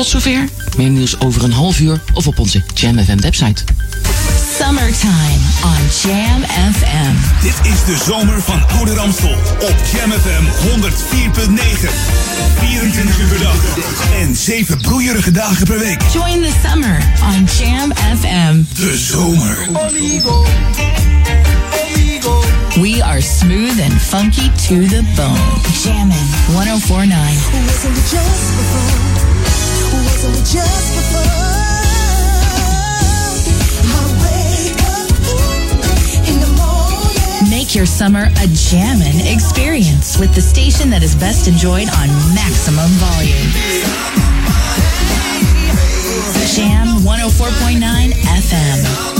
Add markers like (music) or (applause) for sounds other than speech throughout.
Tot zover. Meer nieuws over een half uur of op onze Jam FM website. Summertime on Jam FM. Dit is de zomer van Oude Ramstel op Jam FM 104.9. 24 uur per dag en 7 broeierige dagen per week. Join the summer on Jam FM. De zomer. We are smooth and funky to the bone. Jammin' 1049. Your summer a jammin' experience with the station that is best enjoyed on maximum volume. Jam 104.9 FM.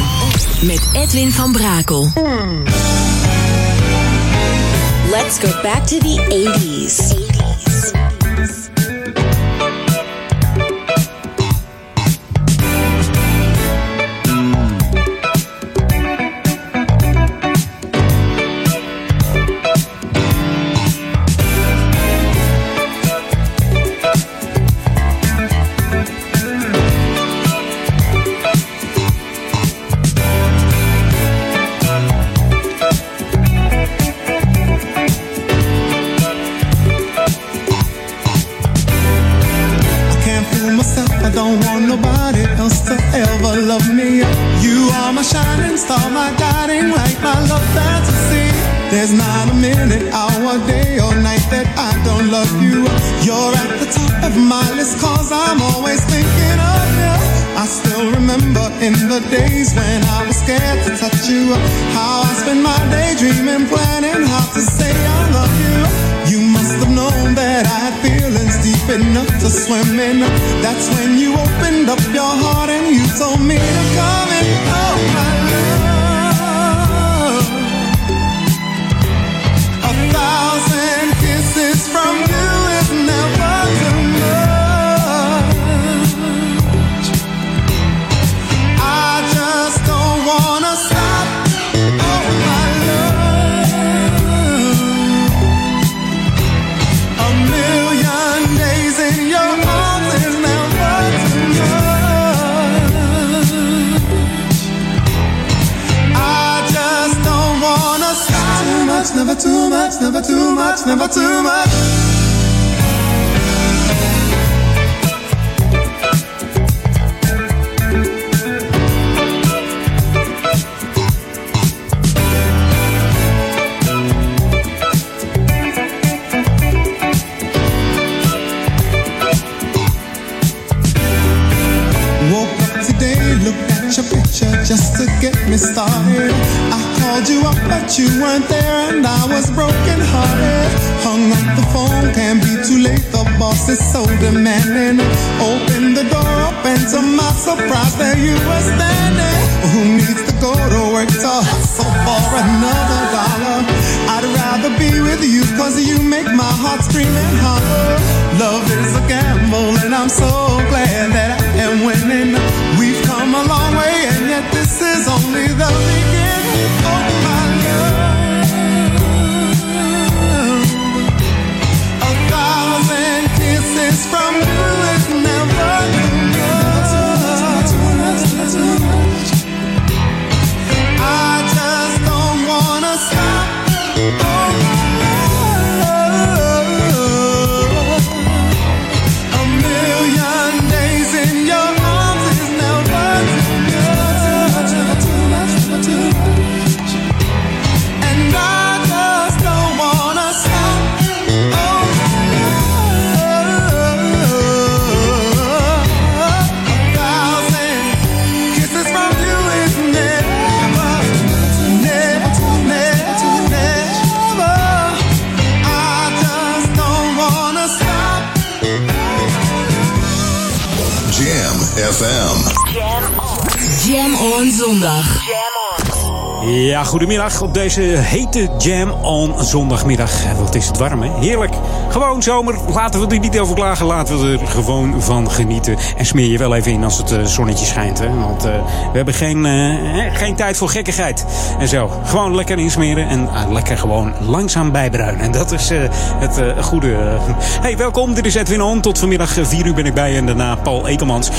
Met Edwin van Brakel. Let's go back to the 80s. 80s. To my surprise, there you were standing. Who needs to go to work to hustle for another dollar? I'd rather be with you, cause you make my heart scream and holler. Love is a gamble, and I'm so glad that I am winning. We've come a long way, and yet this is only the beginning. Oh, my love. A thousand kisses from you FM. Jam on zondag. Ja, goedemiddag op deze hete Jam on zondagmiddag. En Wat is het warm, hè? Heerlijk. Gewoon zomer. Laten we er niet over klagen. Laten we er gewoon van genieten. En smeer je wel even in als het eh, zonnetje schijnt, hè? Want eh, we hebben geen, eh, geen tijd voor gekkigheid. En zo. Gewoon lekker insmeren en lekker gewoon langzaam bijbruinen. En dat is het goede. Hey, welkom. Dit is Edwin On. Tot vanmiddag 4 uur ben ik bij en daarna Paul Ekelmans.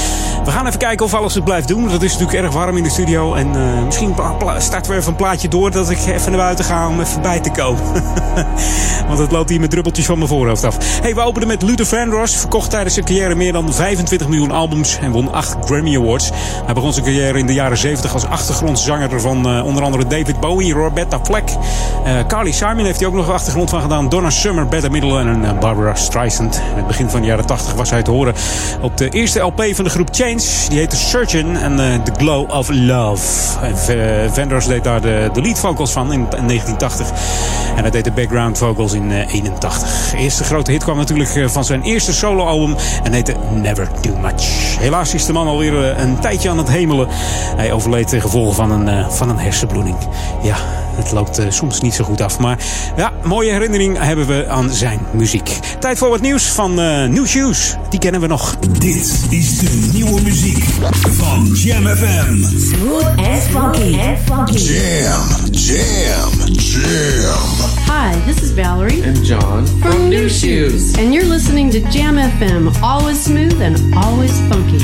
We gaan even kijken of alles het blijft doen. Dat is natuurlijk erg warm in de studio. En misschien starten we even een plaatje door dat ik even naar buiten ga om even bij te komen. (laughs) Want het loopt hier met druppeltjes van mijn Hey, we openen met Luther Vandross. Verkocht tijdens zijn carrière meer dan 25 miljoen albums en won 8 Grammy Awards. Hij begon zijn carrière in de jaren 70 als achtergrondzanger van eh, onder andere David Bowie, Roberta Fleck. Eh, Carly Simon heeft hij ook nog achtergrond van gedaan. Donna Summer, Bette Midler en eh, Barbara Streisand. In het begin van de jaren 80 was hij te horen op de eerste LP van de groep Change. Die heette Surgeon en The Glow of Love. Vandross deed daar de, de lead vocals van in, in 1980. En hij deed de background vocals in eh, 81. De eerste grote hit kwam natuurlijk eh, van zijn eerste soloalbum en heette Never Too Much. Helaas is de man alweer eh, een tijdje aan het hemelen. Hij overleed ten gevolge van een, eh, van een hersenbloeding. Ja, het loopt eh, soms niet zo goed af. Maar ja, mooie herinnering hebben we aan zijn muziek. Tijd voor wat nieuws van eh, New Shoes. Die kennen we nog. Dit is de nieuwe muziek van Jam FM. Smooth and funky. And funky. Jam, jam, jam. Hi, this is Valerie and John from New Shoes, and you're listening to Jam FM, always smooth and always funky.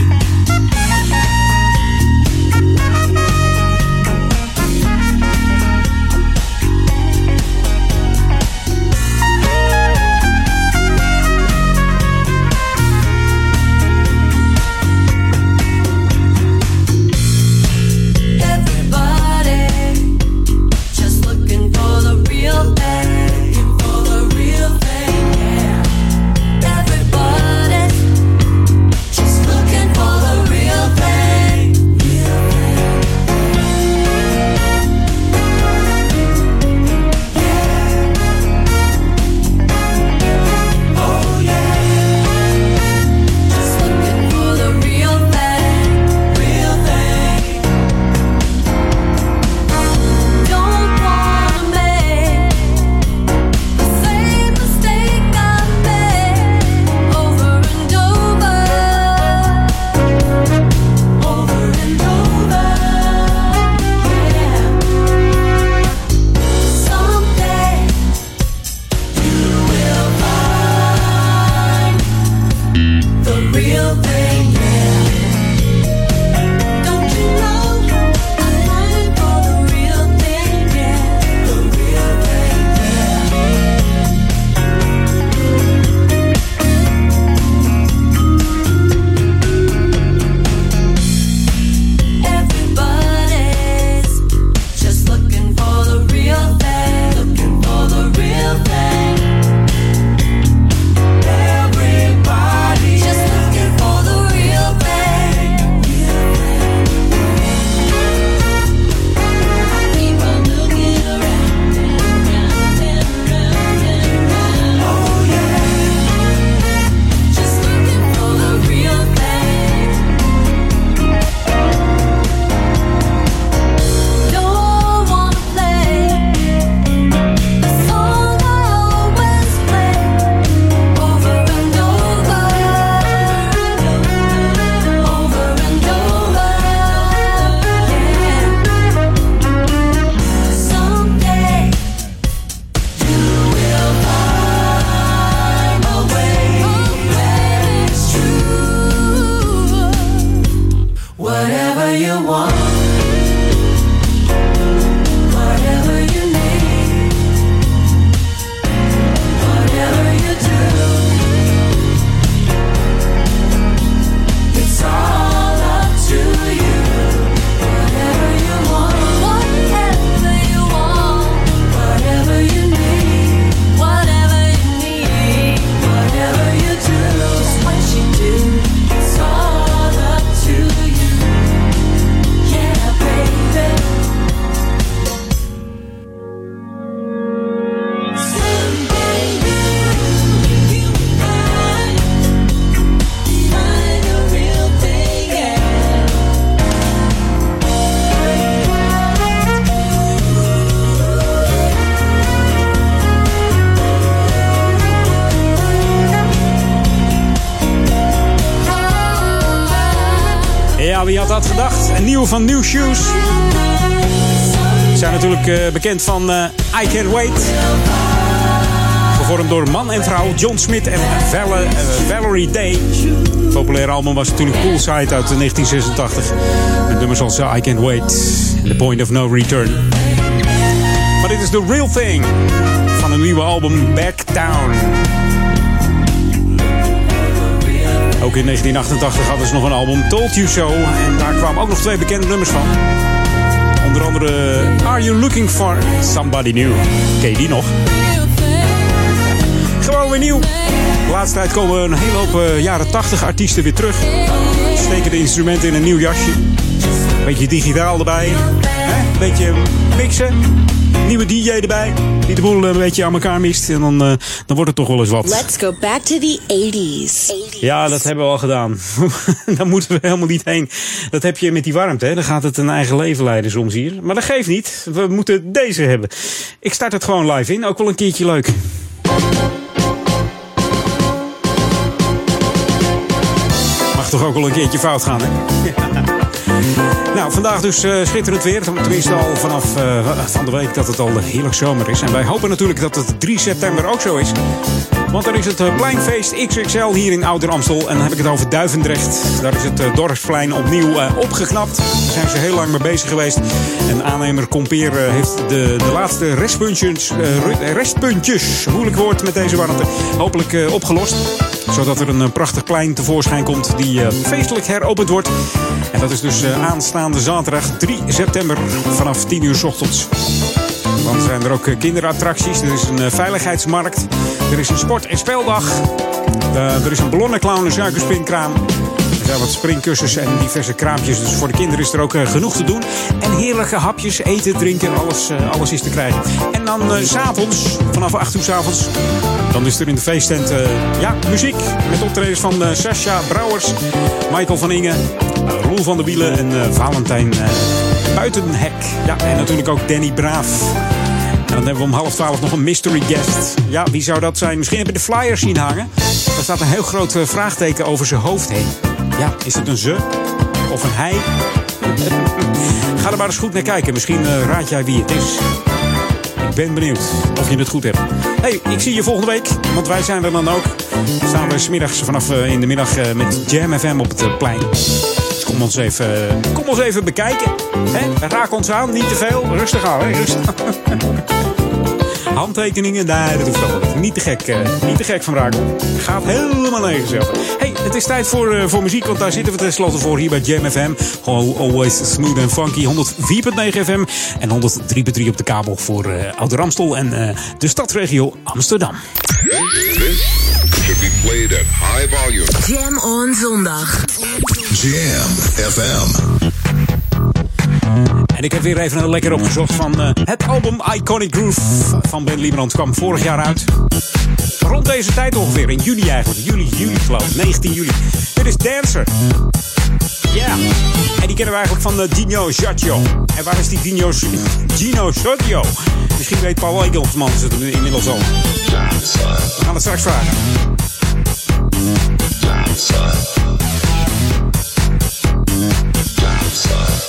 Van New Shoes. Ze zijn natuurlijk eh, bekend van eh, I Can't Wait. Gevormd door man en vrouw John Smith en eh, Valerie Day. Het populaire album was natuurlijk Poolside uit 1986. Met nummers als I Can't Wait en The Point of No Return. Maar dit is The Real Thing van een nieuwe album Back Down. Ook in 1988 hadden ze nog een album Told You So. En daar kwamen ook nog twee bekende nummers van. Onder andere Are You Looking For Somebody New? Ken je die nog? Gewoon weer nieuw. De laatste tijd komen een hele hoop eh, jaren 80 artiesten weer terug. Steken de instrumenten in een nieuw jasje. Beetje digitaal erbij. Hè? Beetje mixen. Nieuwe DJ erbij. Die de boel een beetje aan elkaar mist. En dan, eh, dan wordt het toch wel eens wat. Let's go back to the 80s. Ja, dat hebben we al gedaan. (laughs) Daar moeten we helemaal niet heen. Dat heb je met die warmte. Hè? Dan gaat het een eigen leven leiden soms hier. Maar dat geeft niet. We moeten deze hebben. Ik start het gewoon live in. Ook wel een keertje leuk. Mag toch ook wel een keertje fout gaan, hè? (laughs) Nou, vandaag dus uh, schitterend weer. Tenminste al vanaf uh, van de week dat het al heerlijk zomer is. En wij hopen natuurlijk dat het 3 september ook zo is. Want er is het uh, pleinfeest XXL hier in Ouder Amstel. En dan heb ik het over Duivendrecht. Daar is het dorpsplein opnieuw opgeknapt. Daar zijn ze heel lang mee bezig geweest. En aannemer Compeer heeft de, de laatste restpuntjes, restpuntjes, moeilijk woord met deze warmte, hopelijk opgelost. Zodat er een prachtig plein tevoorschijn komt die feestelijk heropend wordt. En dat is dus aanstaande zaterdag 3 september vanaf 10 uur s ochtends. Dan zijn er ook kinderattracties. Er is een veiligheidsmarkt. Er is een sport- en speeldag. er is een ballonnenclown, een suikerspinkraam. Er zijn wat springkussens en diverse kraampjes. Dus voor de kinderen is er ook genoeg te doen. En heerlijke hapjes, eten, drinken, alles, alles is te krijgen. En dan s s'avonds, vanaf 8 uur s avonds, dan is er in de feesttent ja, muziek. Met optredens van Sascha Brouwers, Michael van Ingen, Roel van der Wielen en uh, Valentijn uh, Buitenhek. Ja, en natuurlijk ook Danny Braaf. Dan hebben we om half twaalf nog een mystery guest. Ja, wie zou dat zijn? Misschien heb je de flyers zien hangen. Daar staat een heel groot vraagteken over zijn hoofd heen. Ja, is het een ze of een hij? (laughs) Ga er maar eens goed naar kijken. Misschien raad jij wie het is. Ik ben benieuwd of je het goed hebt. Hey, ik zie je volgende week, want wij zijn er dan ook. Dan staan we vanaf in de middag met Jam FM op het plein. Kom ons even, kom ons even bekijken. Hè? Raak ons aan, niet te veel. Rustig aan, hè? Rustig. (laughs) Handtekeningen, nee, dat hoeft wel niet. Te gek, uh, niet te gek van Rakel. Gaat helemaal nergens over. Hey, het is tijd voor, uh, voor muziek, want daar zitten we tenslotte voor hier bij Jam FM. Always smooth and funky. 104.9 FM en 103.3 op de kabel voor uh, Ouder Amstel en de stadsregio Amsterdam. should be played at high volume. Jam on zondag. Jam FM. En ik heb weer even een lekker opgezocht van uh, het album Iconic Groove van Ben Liebrand kwam vorig jaar uit. Rond deze tijd ongeveer, in juli eigenlijk. Juli, juli geloof ik, 19 juli. Dit is Dancer. Ja, yeah. en die kennen we eigenlijk van uh, Dino Giacchio. En waar is die Dino, Gino? Misschien weet Paul Egelsman het inmiddels al. We gaan het straks vragen. En Side.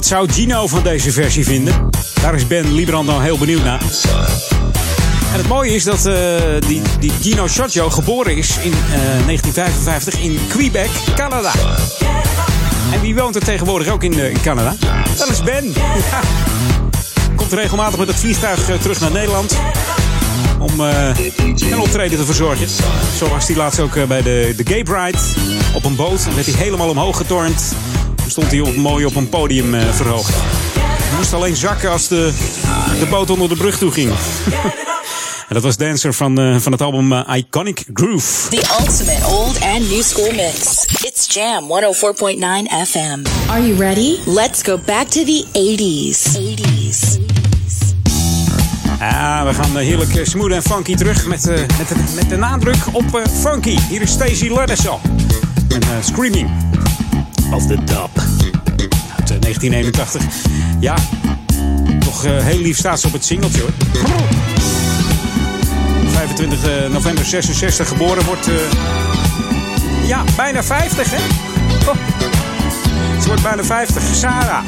Wat zou Gino van deze versie vinden? Daar is Ben Liebrand nou heel benieuwd naar. En het mooie is dat eh, die, die Gino Giorgio geboren is in eh, 1955 in Quebec, Canada. En wie woont er tegenwoordig ook in, eh, Canada? Dat is Ben. (laughs) Komt regelmatig met het vliegtuig eh, terug naar Nederland. Om eh, een optreden te verzorgen. Zo was hij laatst ook eh, bij de, de Gay Pride. Op een boot. Dan werd hij helemaal omhoog getornd. Stond hij op, mooi op een podium eh, verhoogd. Hij moest alleen zakken als de, de boot onder de brug toe ging. en dat was Dancer van, eh, van het album eh, Iconic Groove. The ultimate old and new school mix. It's Jam 104.9 FM. Are you ready? Let's go back to the 80s. 80s. Ja, we gaan heerlijk smooth en funky terug met, eh, met, de, met de nadruk op eh, funky. Hier is Stacey Laddersaw. En eh, Screaming of the Dub. Uit eh, 1981. Ja, toch eh, heel lief staat ze op het singeltje hoor. 25 november 66 geboren wordt. eh, ja, bijna 50 hè? Oh. Ze wordt bijna 50. Sarah.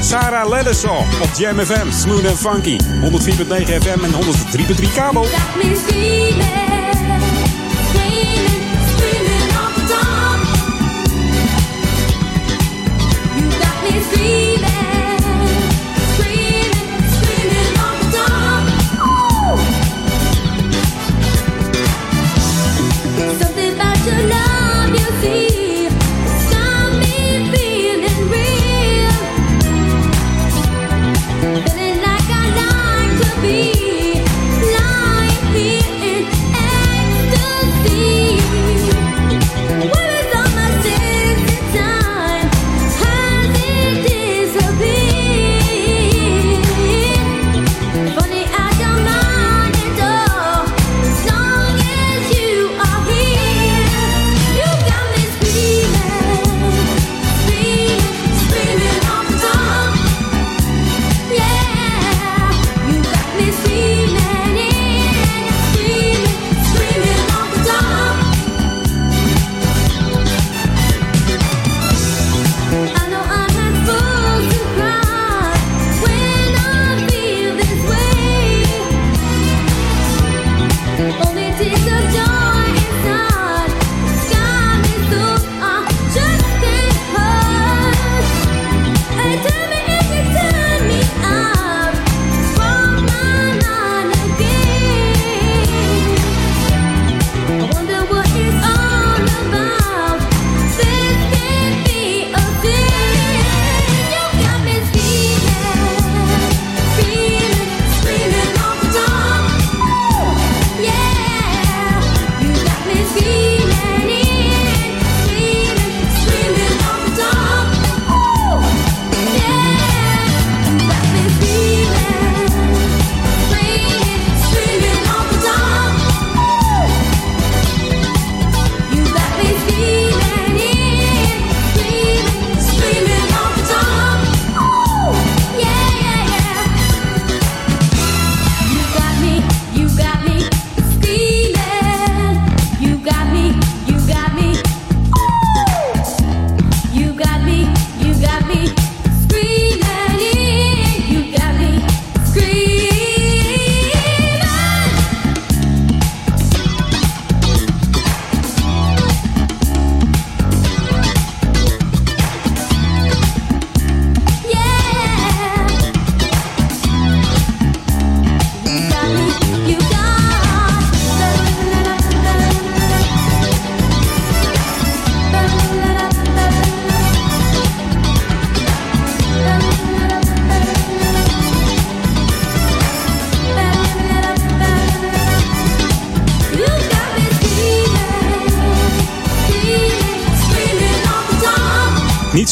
Sarah Leddersaw op Jam FM. Smooth and funky. 104.9 FM en 103.3 kabel.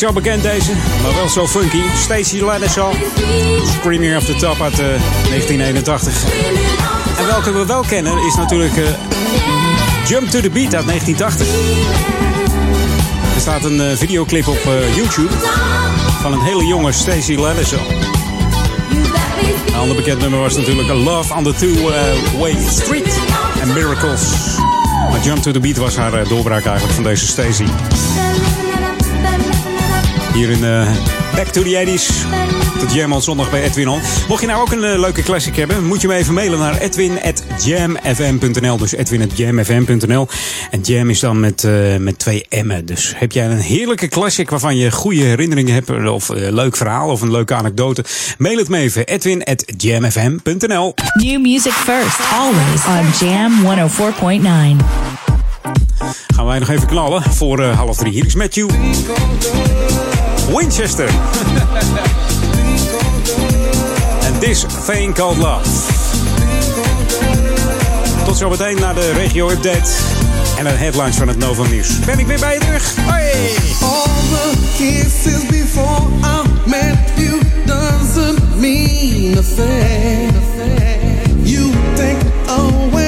Zo bekend deze, maar wel zo funky. Stacey Laddersaw. Screaming of the Top uit eh, 1981. En welke we wel kennen is natuurlijk eh, Jump to the Beat uit 1980. Er staat een eh, videoclip op eh, YouTube van een hele jonge Stacey Laddersaw. Een ander bekend nummer was natuurlijk Love on the Two-Way Street en Miracles. Maar Jump to the Beat was haar eh, doorbraak eigenlijk van deze Stacey. Hier in eh, Back to the 80s. Tot Jam on zondag bij Edwin. Mocht je nou ook een eh, leuke classic hebben, moet je me even mailen naar edwin.jamfm.nl. Dus edwin.jamfm.nl. En Jam is dan met, eh, met twee M'en. Dus heb jij een heerlijke classic waarvan je goede herinneringen hebt, of een leuk verhaal of een leuke anekdote? Mail het me even: edwin.jamfm.nl. New music first, always on Jam 104.9. Gaan wij nog even knallen voor half drie. Hier is Matthew. Winchester. En This Thing Called Love. Tot zo meteen naar de regio-update en de headlines van het Novo Nieuws. Ben ik weer bij je terug? Hoi! All the kisses before I met you doesn't mean a thing. You take away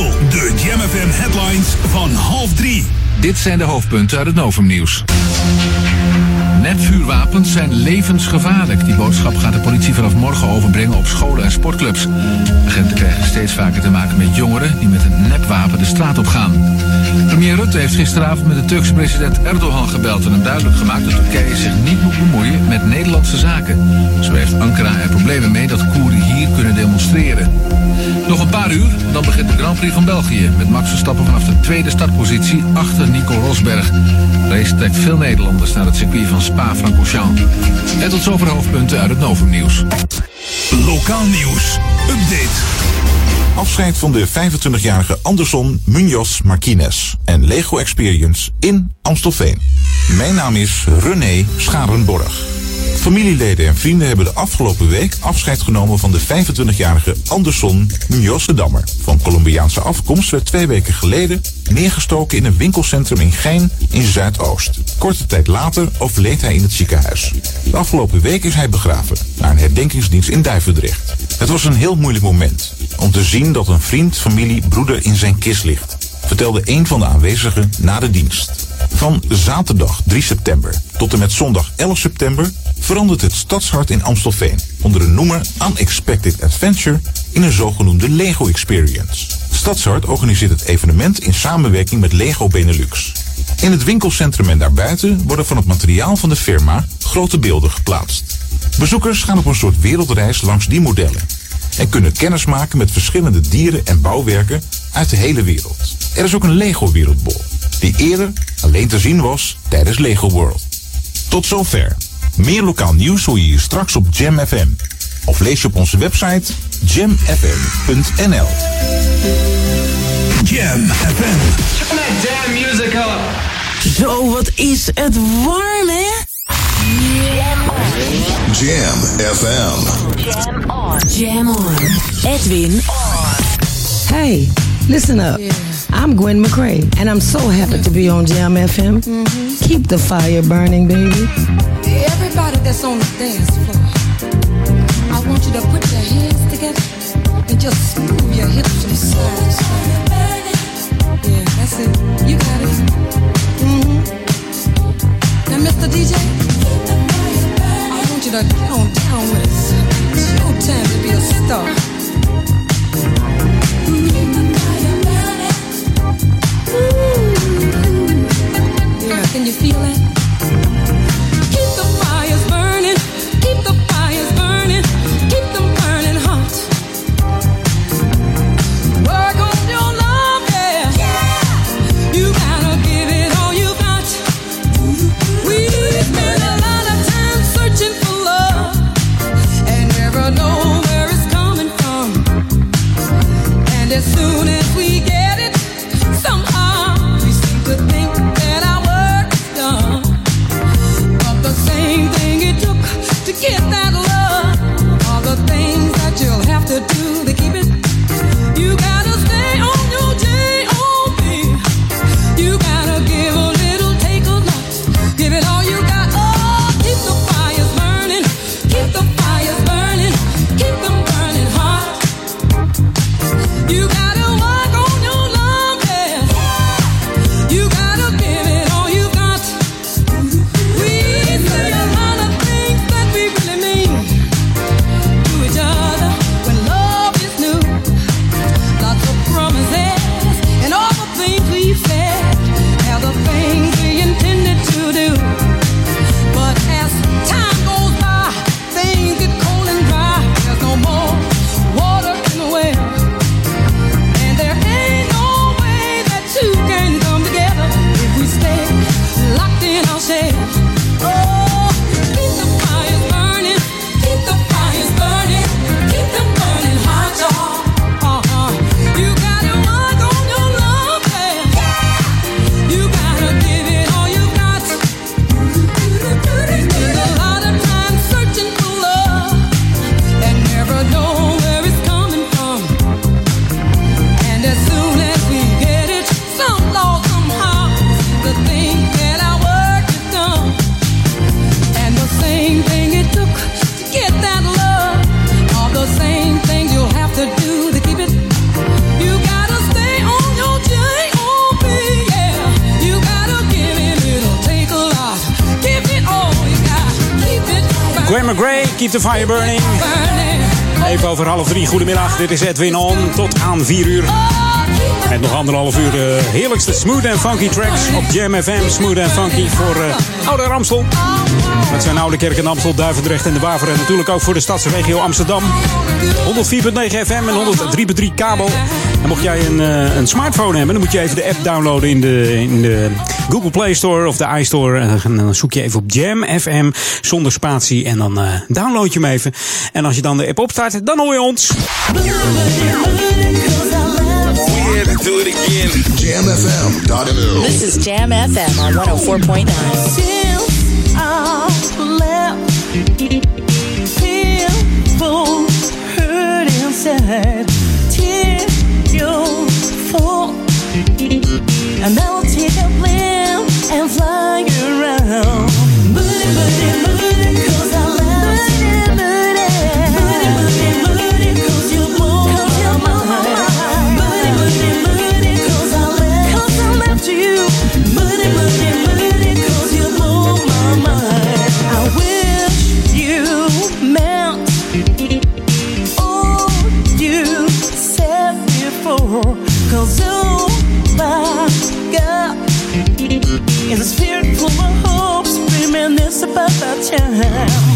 De Jam FM headlines van half drie. Dit zijn de hoofdpunten uit het Novumnieuws. nieuws Nepvuurwapens zijn levensgevaarlijk. Die boodschap gaat de politie vanaf morgen overbrengen op scholen en sportclubs. Agenten krijgen steeds vaker te maken met jongeren die met een nepwapen de straat op gaan. Premier Rutte heeft gisteravond met de Turkse president Erdogan gebeld en hem duidelijk gemaakt dat Turkije zich niet moet bemoeien met Nederlandse zaken. Zo heeft Ankara er problemen mee dat Koerden hier kunnen demonstreren. Nog een paar uur, dan begint de Grand Prix van België. Met Max Verstappen vanaf de tweede startpositie achter Nico Rosberg. De race trekt veel Nederlanders naar het circuit van Spa-Francorchamps. En tot zover hoofdpunten uit het Novum Nieuws. Lokaal nieuws. Update. Afscheid van de 25-jarige Anderson Munoz Martinez en Lego Experience in Amstelveen. Mijn naam is René Scharenborg. Familieleden en vrienden hebben de afgelopen week afscheid genomen van de 25-jarige Anderson Munoz de Dammer. Van Colombiaanse afkomst werd twee weken geleden neergestoken in een winkelcentrum in Gein in Zuidoost. Korte tijd later overleed hij in het ziekenhuis. De afgelopen week is hij begraven naar een herdenkingsdienst in Duivendrecht. Het was een heel moeilijk moment om te zien dat een vriend, familie, broeder in zijn kist ligt, vertelde een van de aanwezigen na de dienst. Van zaterdag 3 september tot en met zondag 11 september verandert het stadshart in Amstelveen onder de noemer Unexpected Adventure in een zogenoemde Lego Experience. Stadshart organiseert het evenement in samenwerking met Lego Benelux. In het winkelcentrum en daarbuiten worden van het materiaal van de firma grote beelden geplaatst. Bezoekers gaan op een soort wereldreis langs die modellen en kunnen kennis maken met verschillende dieren en bouwwerken uit de hele wereld. Er is ook een Lego Wereldbol, die eerder alleen te zien was tijdens Lego World. Tot zover. Meer lokaal nieuws hoor je hier straks op Jam FM. Of lees je op onze website jamfm.nl. Jam FM. Turn that damn music up. Zo, wat is het warm, hè? Jam FM. Jam on. Jam on. Edwin on. Hey, listen up. I'm Gwen McCrae, and I'm so happy to be on Jam FM. Keep the fire burning, baby. Everybody that's on the dance floor, I want you to put your hands together and just move your hips from side to side. Yeah, that's it. You got it. Mm-hmm. Now, Mr. DJ, I want you to get on down with us. It's your time to be a star. Can you feel it? Dit is Edwin On. Tot aan vier uur. Met nog anderhalf uur smooth en funky tracks op Jam FM. Smooth en funky voor uh, Oude Ramstel. Dat zijn Oude Kerk en Amstel, Duivendrecht en de Waver. En natuurlijk ook voor de stadsregio Amsterdam. 104.9 FM en 103.3 kabel. En mocht jij een, uh, een smartphone hebben, dan moet je even de app downloaden in de, in de Google Play Store of de iStore. En dan zoek je even op Jam FM zonder spatie. En dan uh, download je hem even. En als je dan de app opstart, dan hoor je ons. Do it again. JamFM.nl. This is Jam FM on 104.9. And I'll take a plane and fly around. Booty, booty, booty, cause I love time.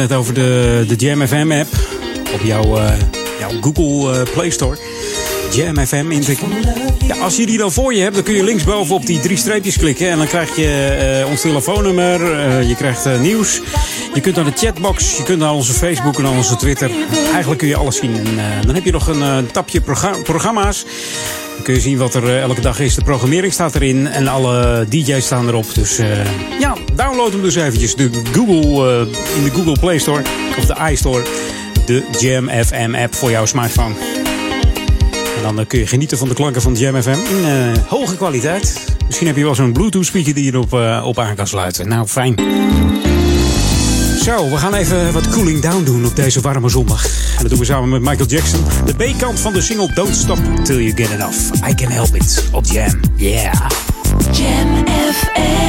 Net over de, de Jam FM app. Op jouw, eh, jouw Google eh, Play Store. Jam FM in Ja, als je die dan voor je hebt, dan kun je linksboven op die drie streepjes klikken. En dan krijg je eh, ons telefoonnummer. je krijgt nieuws. Je kunt naar de chatbox. Je kunt naar onze Facebook en naar onze Twitter. Eigenlijk kun je alles zien. En dan heb je nog een tapje progra- programma's je zien wat er eh, elke dag is. De programmering staat erin en alle DJ's staan erop. Dus eh, ja, download hem dus eventjes. De Google, eh, in de Google Play Store of de iStore. De Jam FM app voor jouw smartphone. En dan kun je genieten van de klanken van Jam FM in hoge kwaliteit. Misschien heb je wel zo'n Bluetooth speaker die je erop op aan kan sluiten. Nou, fijn. Zo, we gaan even wat cooling down doen op deze warme zondag. En dat doen we samen met Michael Jackson. De B-kant van de single Don't Stop Till You Get Enough. I Can Help It op Jam. Yeah. Jam FM.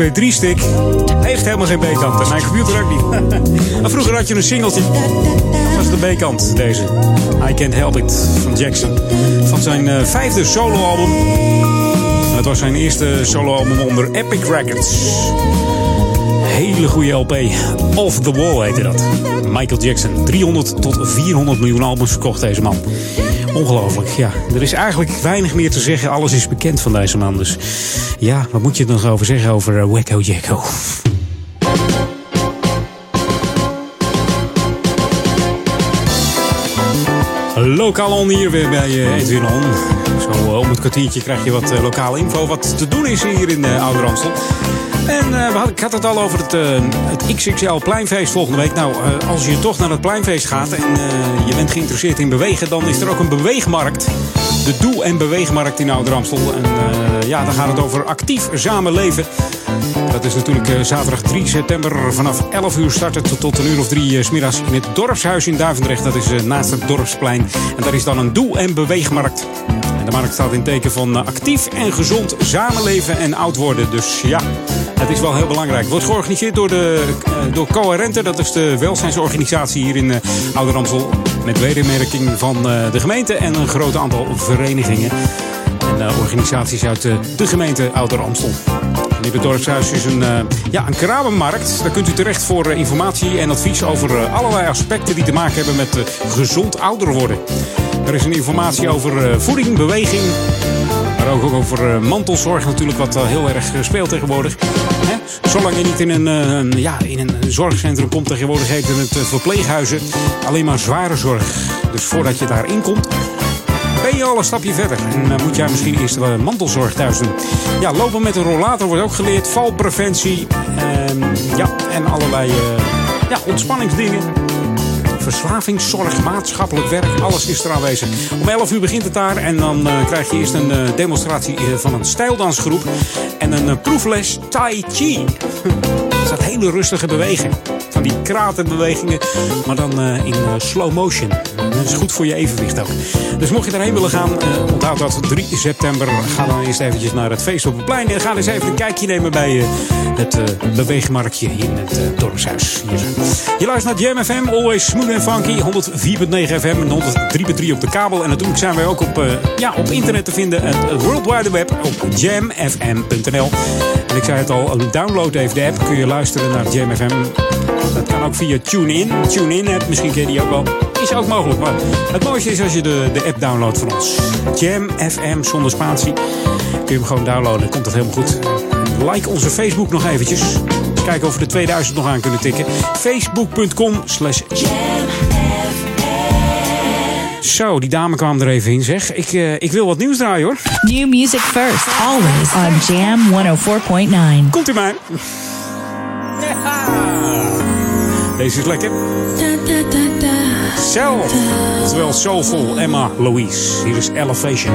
MP3-stick. Heeft helemaal geen B-kant. En mijn computer ook niet. (laughs) maar vroeger had je een singeltje. Dat was de B-kant, deze. I Can't Help It van Jackson. Van zijn eh, vijfde soloalbum. Het was zijn eerste soloalbum onder Epic Records. Hele goede LP. Off the Wall heette dat. Michael Jackson. 300 tot 400 miljoen albums verkocht, deze man. Ongelooflijk, ja. Er is eigenlijk weinig meer te zeggen. Alles is bekend van deze man. Dus ja, wat moet je er nog over zeggen over eh, Wacko Jacko? Lokaal On hier weer bij eh, Edwin On. Zo eh, om het kwartiertje krijg je wat lokale info wat te doen is hier in Ouder Amstel. En eh, hadden- ik had het al over het, eh, het XXL Pleinfeest volgende week. Nou, eh, als je toch naar het Pleinfeest gaat en je bent geïnteresseerd in bewegen... dan is er ook een beweegmarkt. De Doe- en Beweegmarkt in Ouder Amstel. En eh, ja, dan gaat het over actief samenleven. Dat is natuurlijk zaterdag 3 september vanaf 11 uur starten tot, tot een uur of drie eh, 's middags in het dorpshuis in Duivendrecht. Dat is naast het dorpsplein. En daar is dan een doe- en beweegmarkt. En de markt staat in teken van actief en gezond samenleven en oud worden. Dus ja, het is wel heel belangrijk. Het wordt georganiseerd door, de, eh, door Coherente. Dat is de welzijnsorganisatie hier in eh Ouder Amstel. Met wedermerking van eh, de gemeente en een groot aantal verenigingen. En organisaties uit de gemeente Ouder Amstel. Het dorpshuis is een, ja, een kramenmarkt. Daar kunt u terecht voor informatie en advies over allerlei aspecten die te maken hebben met gezond ouder worden. Er is een informatie over voeding, beweging, maar ook over eh, mantelzorg natuurlijk, wat wel heel erg eh, speelt tegenwoordig. Zolang je niet in een, eh, ja, in een zorgcentrum komt, tegenwoordig heet het eh, verpleeghuizen alleen maar zware zorg. Dus voordat je daarin komt, ben je al een stapje verder. En moet jij misschien eerst wel mantelzorg thuis doen. Ja, lopen met een rollator wordt ook geleerd. Valpreventie. ehm, ja, en allerlei eh, ja, ontspanningsdingen. Verslavingszorg, maatschappelijk werk, alles is er aanwezig. Om 11 uur begint het daar en dan eh, krijg je eerst een eh, demonstratie eh, van een stijldansgroep en een proefles Tai Chi. Dat (laughs) staat hele rustige bewegen. Van die kratenbewegingen, maar dan in slow motion. Dat is goed voor je evenwicht ook. Dus mocht je daarheen willen gaan, eh, onthoud dat 3 september. Ga dan eerst eventjes naar het feest op het plein. En ga eens even een kijkje nemen bij eh, het eh, beweegmarktje in het dorpshuis. Je luistert naar Jam FM, always smooth en funky. 104.9 FM en 103.3 op de kabel. En natuurlijk zijn wij ook op, ja, op internet te vinden. Het World Wide Web op jamfm.nl. En ik zei het al, download even de app. Kun je luisteren naar Jam FM. Dat kan ook via TuneIn. TuneIn app, misschien ken je die ook wel. Is ook mogelijk. Maar het mooiste is als je de, de app downloadt van ons. Jam FM zonder spatie. Kun je hem gewoon downloaden. Komt dat helemaal goed. Like onze Facebook nog eventjes. Eens kijken of we de 2000 nog aan kunnen tikken. Facebook.com slash Zo, die dame kwam er even in, zeg. Ik, eh, ik wil wat nieuws draaien, hoor. New music first, always on Jam 104.9. Komt u maar. Deze is lekker. Zelf. Oftewel Soulful Emma Louise. Hier is Elevation.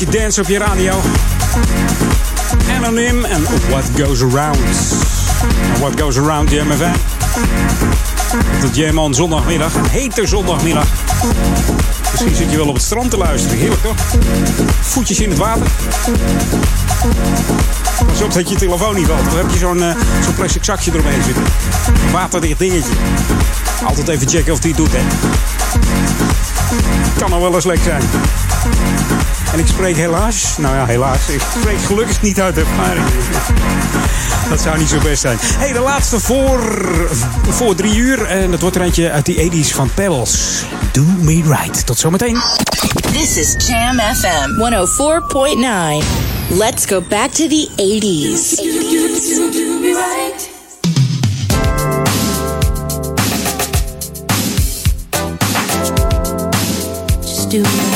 Beetje dance op je radio. Anonym en What Goes Around. What Goes Around, Jam FM. Het Jam on zondagmiddag. Een hete zondagmiddag. Misschien zit je wel op het strand te luisteren. Heerlijk toch? Voetjes in het water. Pas op dat je telefoon niet valt. Dan heb je zo'n eh, zo'n plastic zakje eromheen zitten. Waterdicht dingetje. Altijd even checken of die het doet, hè. Kan nog wel eens lek zijn. En ik spreek helaas, nou ja, helaas, ik spreek gelukkig niet uit ervaring. Dat zou niet zo best zijn. hey, de laatste voor, voor drie uur. En dat wordt er eentje uit die 80s van Pebbles. Do me right. Tot zometeen. This is Jam FM 104.9. Let's go back to the 80s. Just do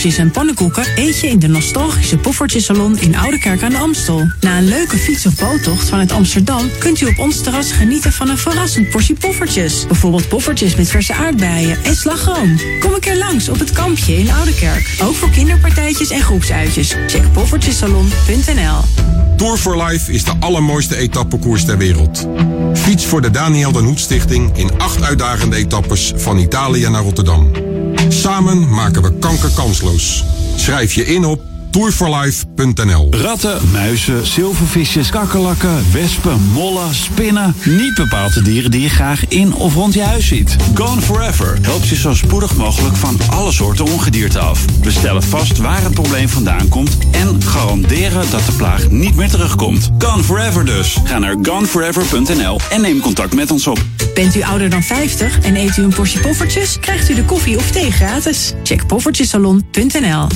en pannenkoeken eet je in de nostalgische Poffertjesalon in Oudekerk aan de Amstel. Na een leuke fiets- of boottocht vanuit Amsterdam kunt u op ons terras genieten van een verrassend portie poffertjes. Bijvoorbeeld poffertjes met verse aardbeien en slagroom. Kom een keer langs op het kampje in Oudekerk. Ook voor kinderpartijtjes en groepsuitjes. Check poffertjesalon.nl Tour for Life is de allermooiste etappekoers ter wereld. Fiets voor de Daniel Den Hoed Stichting in acht uitdagende etappes van Italië naar Rotterdam. Samen maken we kanker kansloos. Schrijf je in op tourforlife.nl. Ratten, muizen, zilvervisjes, kakkerlakken, wespen, mollen, spinnen. Niet bepaald de dieren die je graag in of rond je huis ziet. Gone Forever helpt je zo spoedig mogelijk van alle soorten ongedierte af. We stellen vast waar het probleem vandaan komt en garanderen dat de plaag niet meer terugkomt. Gone Forever dus. Ga naar goneforever.nl en neem contact met ons op. Bent u ouder dan 50 en eet u een portie poffertjes? Krijgt u de koffie of thee gratis. Check poffertjesalon.nl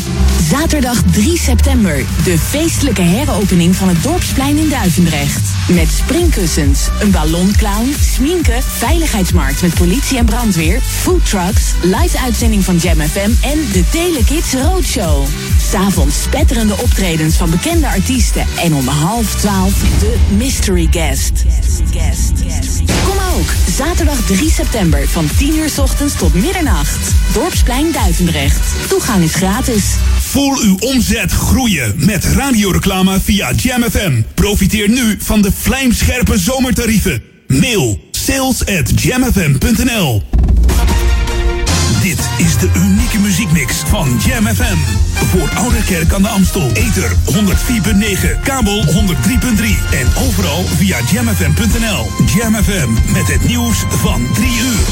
Zaterdag 3 september. De feestelijke heropening van het Dorpsplein in Duivendrecht. Met springkussens, een ballonclown, sminken, veiligheidsmarkt met politie en brandweer, foodtrucks, live uitzending van Jam FM en de Telekids Roadshow. S'avonds spetterende optredens van bekende artiesten en om half twaalf de mystery guest. Kom ook, zaterdag 3 september van 10 uur 's ochtends tot middernacht. Dorpsplein Duivendrecht. Toegang is gratis. Voel uw omzet groeien met radioreclame via Jam FM. Profiteer nu van de vlijmscherpe zomertarieven. Mail sales at Dit is de unieke muziekmix van Jam FM. Voor Ouderkerk aan de Amstel. Ether 104.9, kabel 103.3 en overal via jamfm.nl. Jam FM met het nieuws van 3 uur.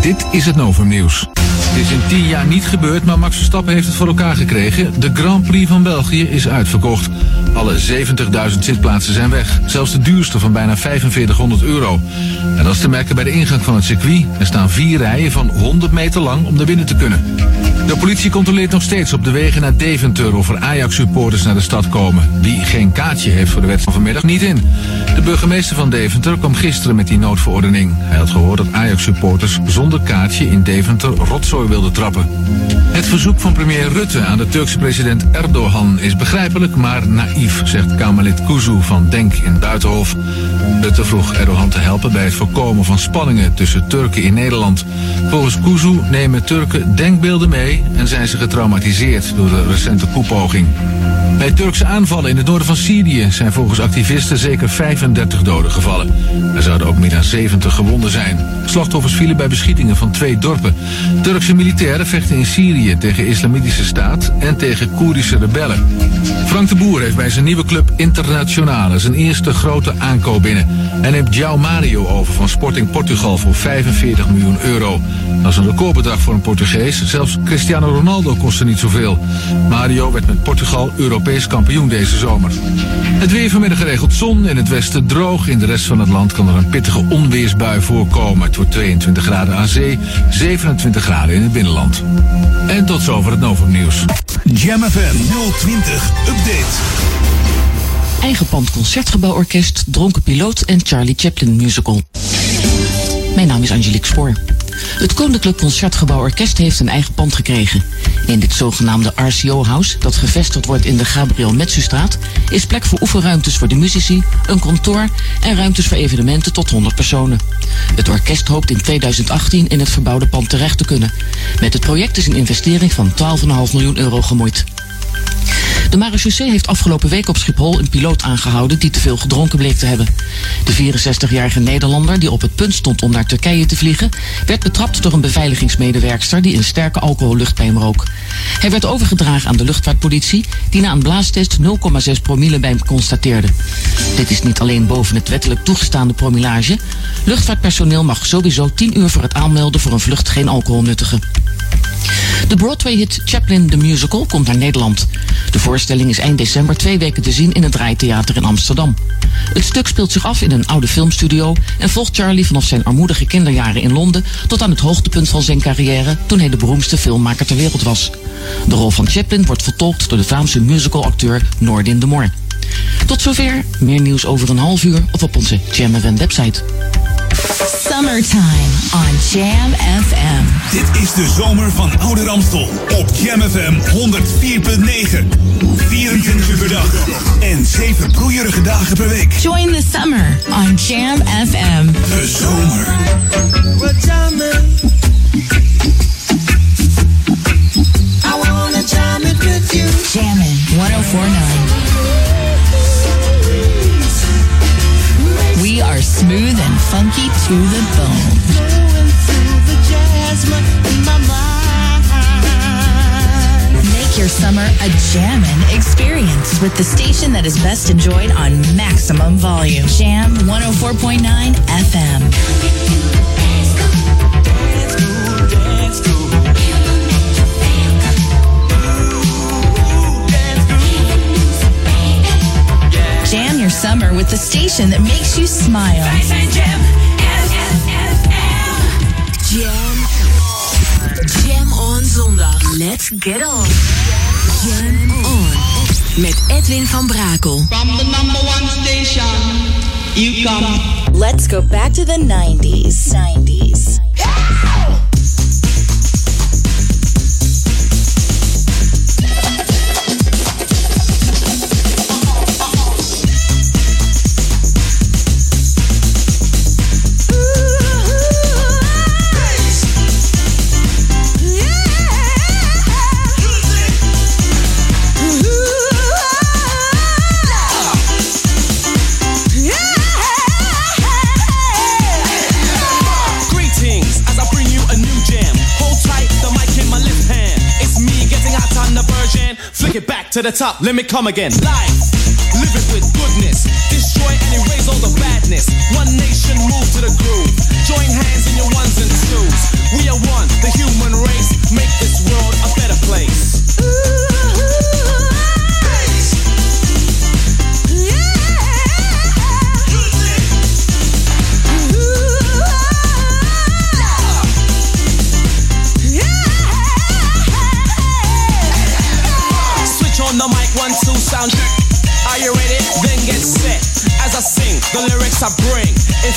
Dit is het Novum Nieuws. Het is in tien jaar niet gebeurd, maar Max Verstappen heeft het voor elkaar gekregen. De Grand Prix van België is uitverkocht. Alle 70.000 zitplaatsen zijn weg. Zelfs de duurste van bijna 4500 euro. En dat is te merken bij de ingang van het circuit. Er staan vier rijen van 100 meter lang om naar binnen te kunnen. De politie controleert nog steeds op de wegen naar Deventer of er Ajax-supporters naar de stad komen. Wie geen kaartje heeft voor de wedstrijd vanmiddag niet in. De burgemeester van Deventer kwam gisteren met die noodverordening. Hij had gehoord dat Ajax-supporters zonder kaartje in Deventer rotzooi wilden trappen. Het verzoek van premier Rutte aan de Turkse president Erdogan is begrijpelijk, maar naïef, zegt Kamerlid Kuzu van Denk in Buitenhof. Rutte vroeg Erdogan te helpen bij het voorkomen van spanningen tussen Turken in Nederland. Volgens Kuzu nemen Turken denkbeelden mee en zijn ze getraumatiseerd door de recente koepoging. Bij Turkse aanvallen in het noorden van Syrië zijn volgens activisten zeker 35 doden gevallen. Er zouden ook meer dan 70 gewonden zijn. Slachtoffers vielen bij beschietingen van twee dorpen. Turkse militairen vechten in Syrië tegen islamitische staat en tegen Koerdische rebellen. Frank de Boer heeft bij zijn nieuwe club Internationale zijn eerste grote aankoop binnen. Hij neemt João Mario over van Sporting Portugal voor 45 miljoen euro. Dat is een recordbedrag voor een Portugees. Zelfs Ronaldo kostte niet zoveel. Mario werd met Portugal Europees kampioen deze zomer. Het weer vanmiddag geregeld zon, in het westen droog. In de rest van het land kan er een pittige onweersbui voorkomen. Het wordt 22 graden aan zee, 27 graden in het binnenland. En tot zover het Novum Nieuws. Jam FM 020 Update. Eigen pand Concertgebouworkest, Dronken Piloot en Charlie Chaplin Musical. Mijn naam is Angelique Spoor. Het Koninklijk Concertgebouworkest heeft een eigen pand gekregen. In dit zogenaamde RCO-house, dat gevestigd wordt in de Gabriel Metsustraat, is plek voor oefenruimtes voor de muzici, een kantoor en ruimtes voor evenementen tot 100 personen. Het orkest hoopt in 2018 in het verbouwde pand terecht te kunnen. Met het project is een investering van 12,5 miljoen euro gemoeid. De marechaussee heeft afgelopen week op Schiphol een piloot aangehouden die te veel gedronken bleek te hebben. De 64-jarige Nederlander, die op het punt stond om naar Turkije te vliegen, werd betrapt door een beveiligingsmedewerkster die een sterke alcoholluchtpijm rook. Hij werd overgedragen aan de luchtvaartpolitie, die na een blaastest 0,6 promille bij hem constateerde. Dit is niet alleen boven het wettelijk toegestaande promillage. Luchtvaartpersoneel mag sowieso 10 uur voor het aanmelden voor een vlucht geen alcohol nuttigen. De Broadway-hit Chaplin the Musical komt naar Nederland. De voorstelling is eind december twee weken te zien in het Draaitheater in Amsterdam. Het stuk speelt zich af in een oude filmstudio en volgt Charlie vanaf zijn armoedige kinderjaren in Londen tot aan het hoogtepunt van zijn carrière toen hij de beroemdste filmmaker ter wereld was. De rol van Chaplin wordt vertolkt door de Vlaamse musicalacteur Noordin de Mor. Tot zover, meer nieuws over een half uur of op onze Jam website. Summertime on Jam FM. Dit is de zomer van Oude Ramstel op Jam FM 104.9. 24 uur per dag en 7 broeierige dagen per week. Join the summer on Jam FM. De zomer. I wanna jam it with you. Jammin' 1049. We are smooth and funky to the bone. Make your summer a jammin' experience with the station that is best enjoyed on maximum volume. Jam 104.9 FM. Summer with the station that makes you smile. Jam. Jam on zondag. Let's get on. Jam on. Met Edwin van Brakel. From the number one station, you come. Let's go back to the 90s. 90s. To the top, let me come again. Live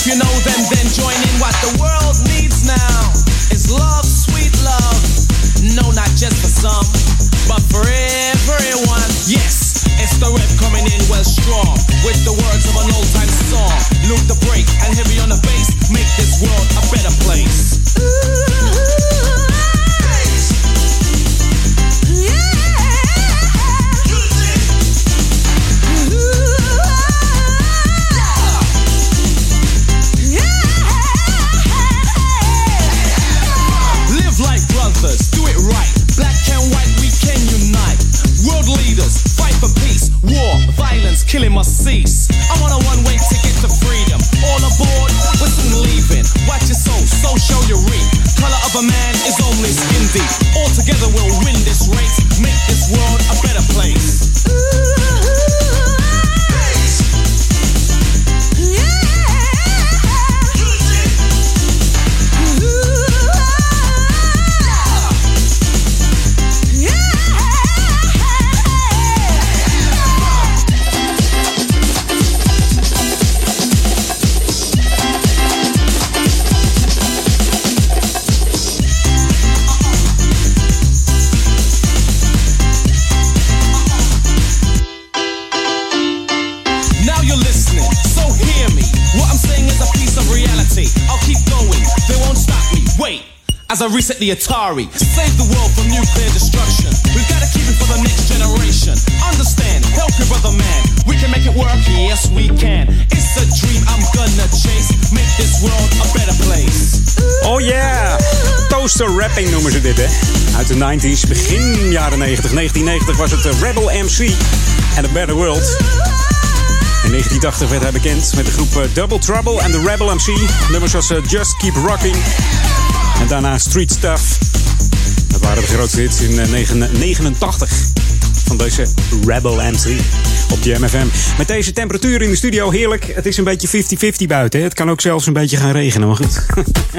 you know them, then join in. What the world reset the Atari, save the world from nuclear destruction. We've got to keep it for the next generation. Understand, help your brother man. We can make it work, yes we can. It's a dream I'm gonna chase. Make this world a better place. Oh yeah! Toaster rapping noemen ze dit, hè? Uit de 90s, begin jaren 90. 1990 was het Rebel MC en The Better World. In 1980 werd hij bekend met de groep eh, Double Trouble en The Rebel MC. Nummers zoals eh, Just Keep Rocking. En daarna Street Stuff. Dat waren de grootste hits in eh, 89. van deze Rebel MC op Jam FM. Met deze temperatuur in de studio, heerlijk. Het is een beetje 50-50 buiten. Het kan ook zelfs een beetje gaan regenen, maar goed.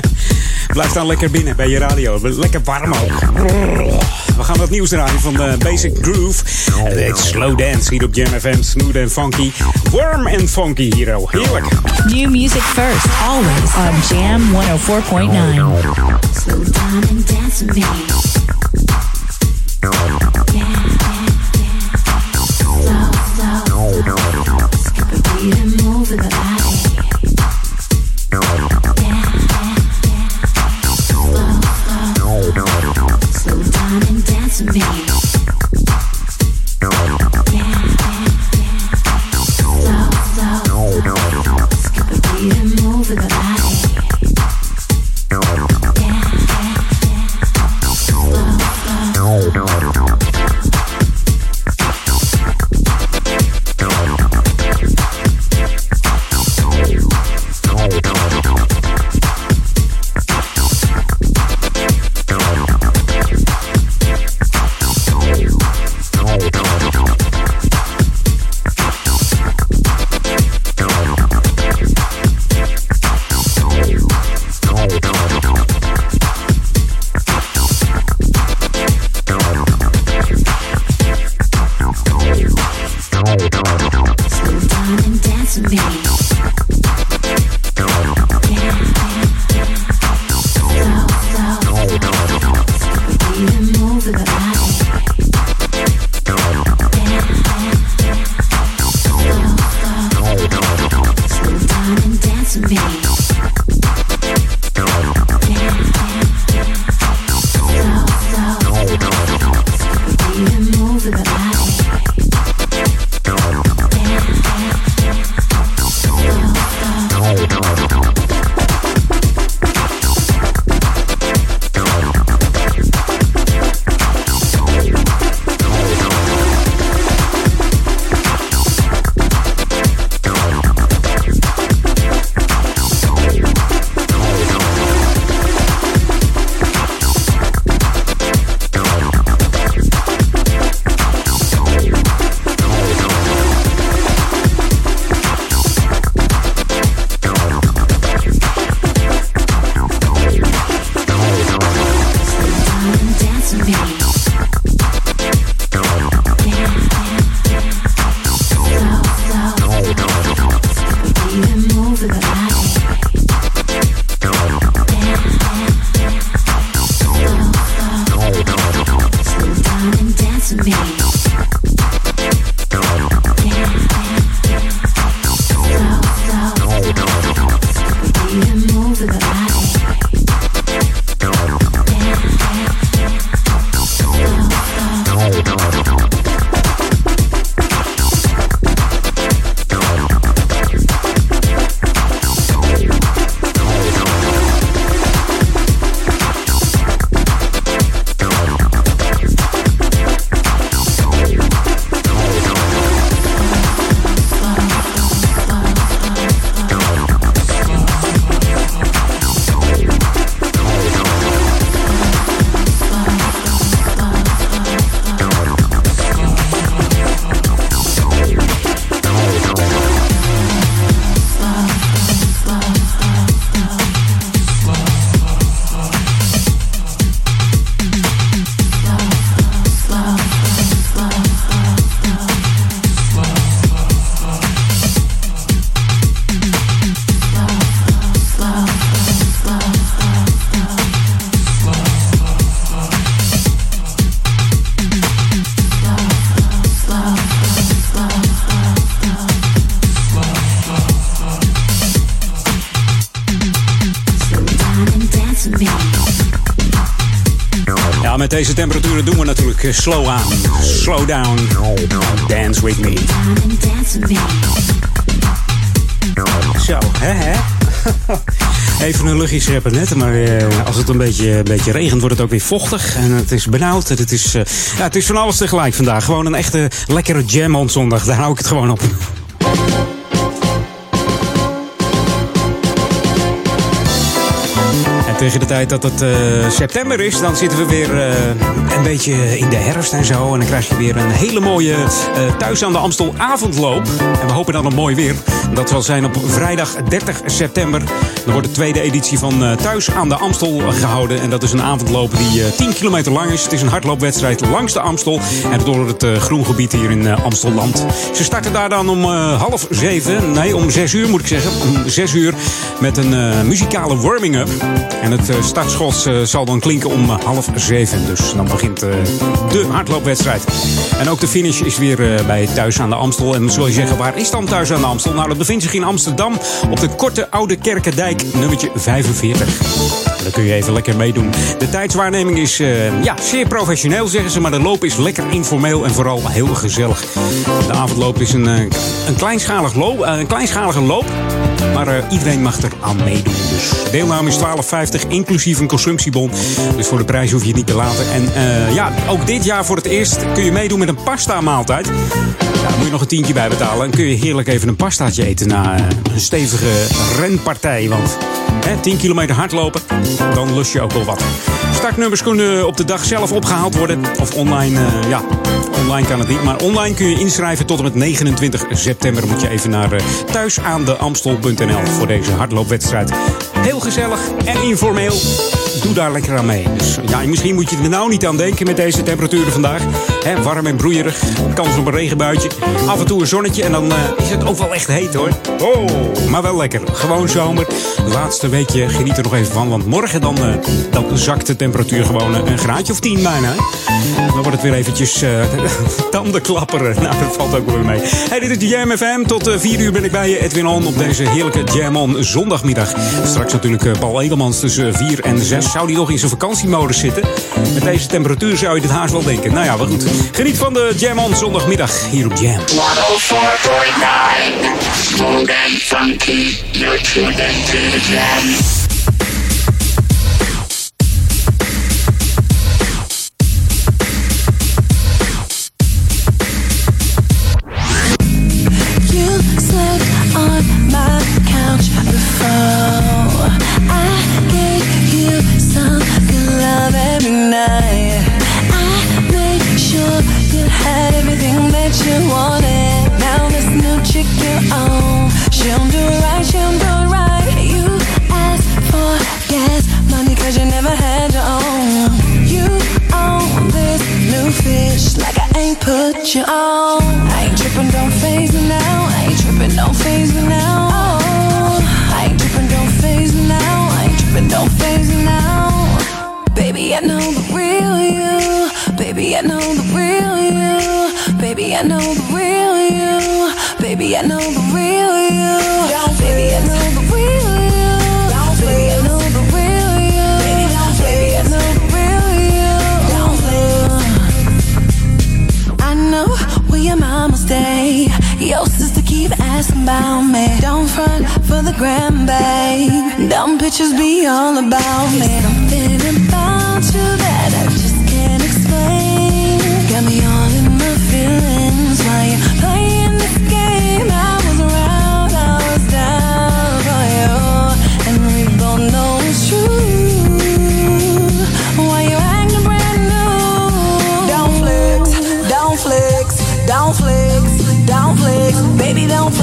(laughs) Blijf dan lekker binnen bij je radio. Lekker warm ook. We gaan wat nieuws draaien van de Basic Groove. Het heet Slow Dance hier op Jam FM. Smooth en funky. Warm en funky hier. Heerlijk. New music first, always on Jam 104.9. Slow down and dance with me. Deze temperaturen doen we natuurlijk eh, slow aan. Slow down. Dance with me. Zo, hè hè? (laughs) Even een luchtje scheppen net, maar eh, als het een beetje, een beetje regent wordt het ook weer vochtig. En het is benauwd. en Het is, eh, het is van alles tegelijk vandaag. Gewoon een echte lekkere jam on zondag. Daar hou ik het gewoon op. tegen de tijd dat het eh, september is, dan zitten we weer eh, een beetje in de herfst en zo. En dan krijg je weer een hele mooie eh, Thuis aan de Amstel avondloop. En we hopen dan op mooi weer. Dat zal zijn op vrijdag 30 september. Dan wordt de tweede editie van Thuis aan de Amstel gehouden. En dat is een avondloop die eh, 10 kilometer lang is. Het is een hardloopwedstrijd langs de Amstel. En door het groengebied hier in Amstelland. Ze starten daar dan om half zeven. Nee, om zes uur moet ik zeggen. Om zes uur met een eh, muzikale warming-up. En het eh, startschot eh, zal dan klinken om half zeven. Dus dan begint de hardloopwedstrijd. En ook de finish is weer bij Thuis aan de Amstel. En zul je zeggen, waar is dan Thuis aan de Amstel? Nou, dat bevindt zich in Amsterdam op de Korte Oude Kerkendijk, nummertje 45. Dan kun je even lekker meedoen. De tijdswaarneming is eh, ja, zeer professioneel, zeggen ze. Maar de loop is lekker informeel en vooral heel gezellig. De avondloop is een, eh, een, kleinschalig loop, eh, een kleinschalige loop. Maar iedereen mag er aan meedoen. Dus deelname is 12,50 inclusief een consumptiebon. Dus voor de prijs hoef je het niet te laten. En ja, ook dit jaar voor het eerst kun je meedoen met een pasta maaltijd. Moet je nog een tientje bij betalen. En kun je heerlijk even een pastaatje eten na een stevige renpartij. Want hè, 10 kilometer hardlopen, dan lust je ook wel wat. Startnummers kunnen op de dag zelf opgehaald worden. Of online, eh, ja, online kan het niet. Maar online kun je inschrijven tot en met 29 september. Moet je even naar uh, thuisaandeamstel.nl voor deze hardloopwedstrijd. Heel gezellig en informeel. Doe daar lekker aan mee. Dus ja, misschien moet je er nou niet aan denken met deze temperaturen vandaag. Warm en broeierig. Kans op een regenbuitje. Af en toe een zonnetje. En dan eh, is het ook wel echt heet hoor. Oh, maar wel lekker. Gewoon zomer. Laatste weekje geniet er nog even van. Want morgen dan, eh, dan zakt de temperatuur gewoon eh, een graadje of 10 bijna. Dan wordt het weer eventjes eh (laughs) tanden klapperen. Nou, dat valt ook wel weer mee. Hey, dit is de Jam FM. Tot 4 uur ben ik bij je, Edwin On, op deze heerlijke Jam On zondagmiddag. Straks natuurlijk Paul Edelmans tussen 4 en 6. Zou die nog in zijn vakantiemodus zitten? Met deze temperatuur zou je dit haast wel denken. Nou ja, wel goed. Geniet van de Jam On zondagmiddag hier op Jam. 104.9 Smooth and funky, you're tuned into the jam. You on. I ain't tripping, don't phase me now. I ain't tripping, don't phase me now. Oh, I ain't tripping, don't phase me now. I ain't tripping, don't phase me now. Baby, I know the real you. Baby, I know the real you. Baby, I know for the gram, babe. Dumb pictures be all about me. Something about you that I just can't explain. Got me all in my feelings while you're playing this game. I was around, I was down for you, and we both know it's true. Why you acting brand new? Don't flex, don't flex, don't flex, don't flex, baby, don't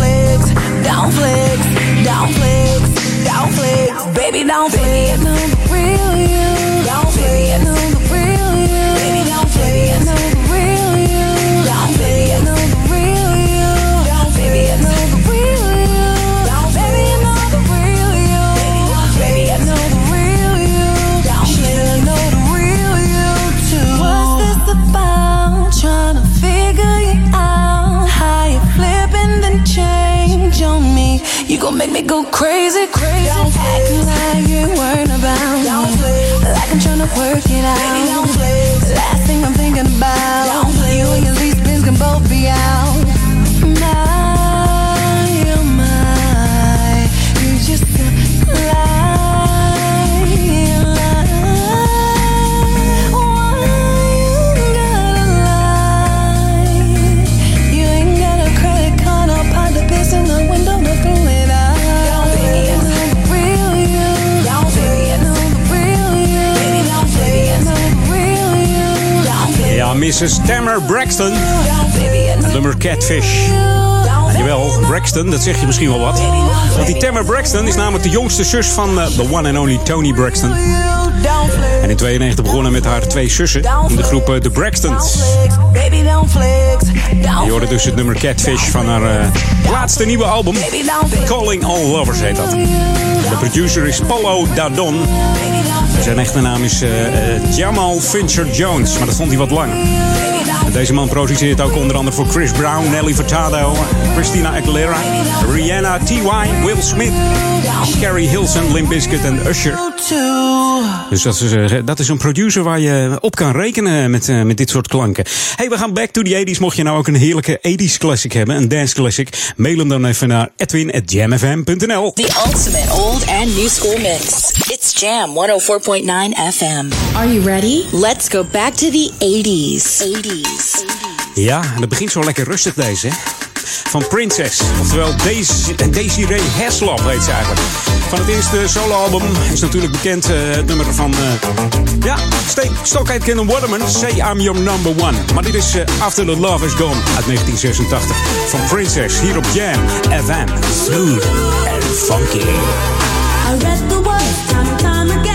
don't flex, don't flex, baby, don't flex. It out. Mrs. Tamara Braxton. Nummer Catfish. Jawel, Braxton, dat zeg je misschien wel wat. Want die Tamara Braxton is namelijk de jongste zus van eh, the one and only Tony Braxton. En in 92 begonnen met haar twee zussen in de groep eh, The Braxtons. Je hoorde dus het nummer Catfish van haar eh, laatste nieuwe album. Calling All Lovers heet dat. De producer is Paulo Dadon. Zijn echte naam is eh, eh, Jamal Fincher Jones, maar dat vond hij wat lang. Deze man produceert ook onder andere voor Chris Brown, Nelly Furtado, Christina Aguilera, Rihanna, T.Y., Will Smith, Carrie Hilson, Limp Bizkit en Usher. Dus dat is, eh, dat is een producer waar je op kan rekenen met, eh, met dit soort klanken. Hey, we gaan back to the 80s. Mocht je nou ook een heerlijke 80s classic hebben, een dance classic, mail hem dan even naar edwin.jamfm.nl. The ultimate old and new school mix. It's Jam 104.9 FM. Are you ready? Let's go back to the 80s. 80s. Ja, en dat begint zo lekker rustig deze, hè? Van Princess, oftewel Daisy, Desiree Haslop heet ze eigenlijk. Van het eerste soloalbum is natuurlijk bekend eh, het nummer van... eh, ja, Stockhead Ken Waterman, Say I'm Your Number One. Maar dit is eh, After the Love Is Gone uit 1986 van Princess hier op Jam FM. Smooth and funky. I read the words time and time again.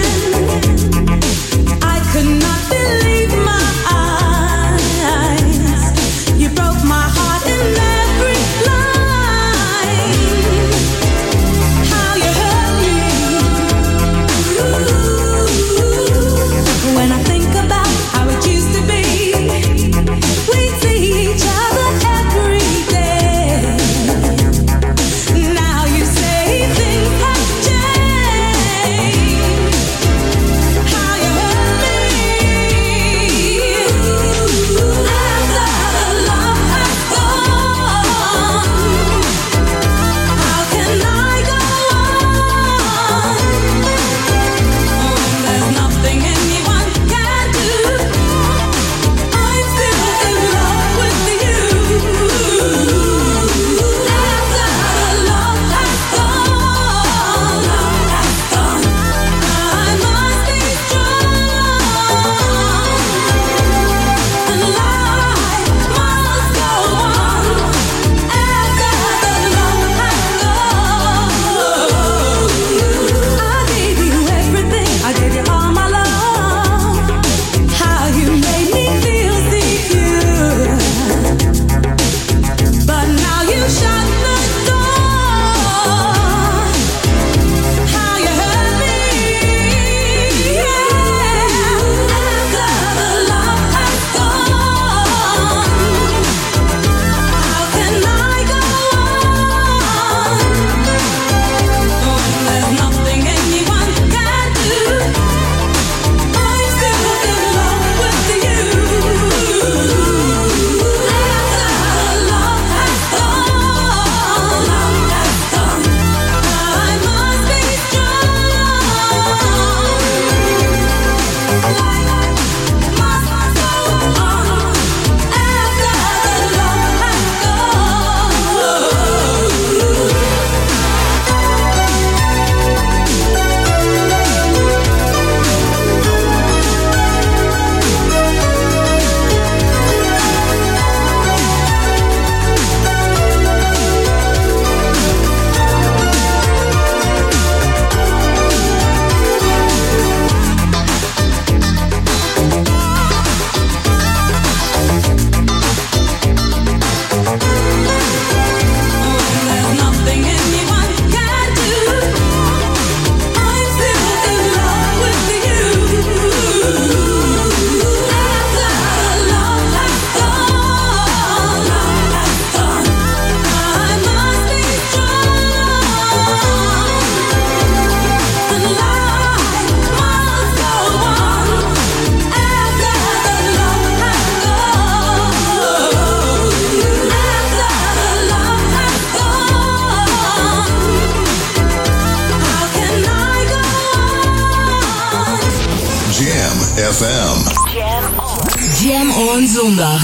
Jam FM. Jam on zondag.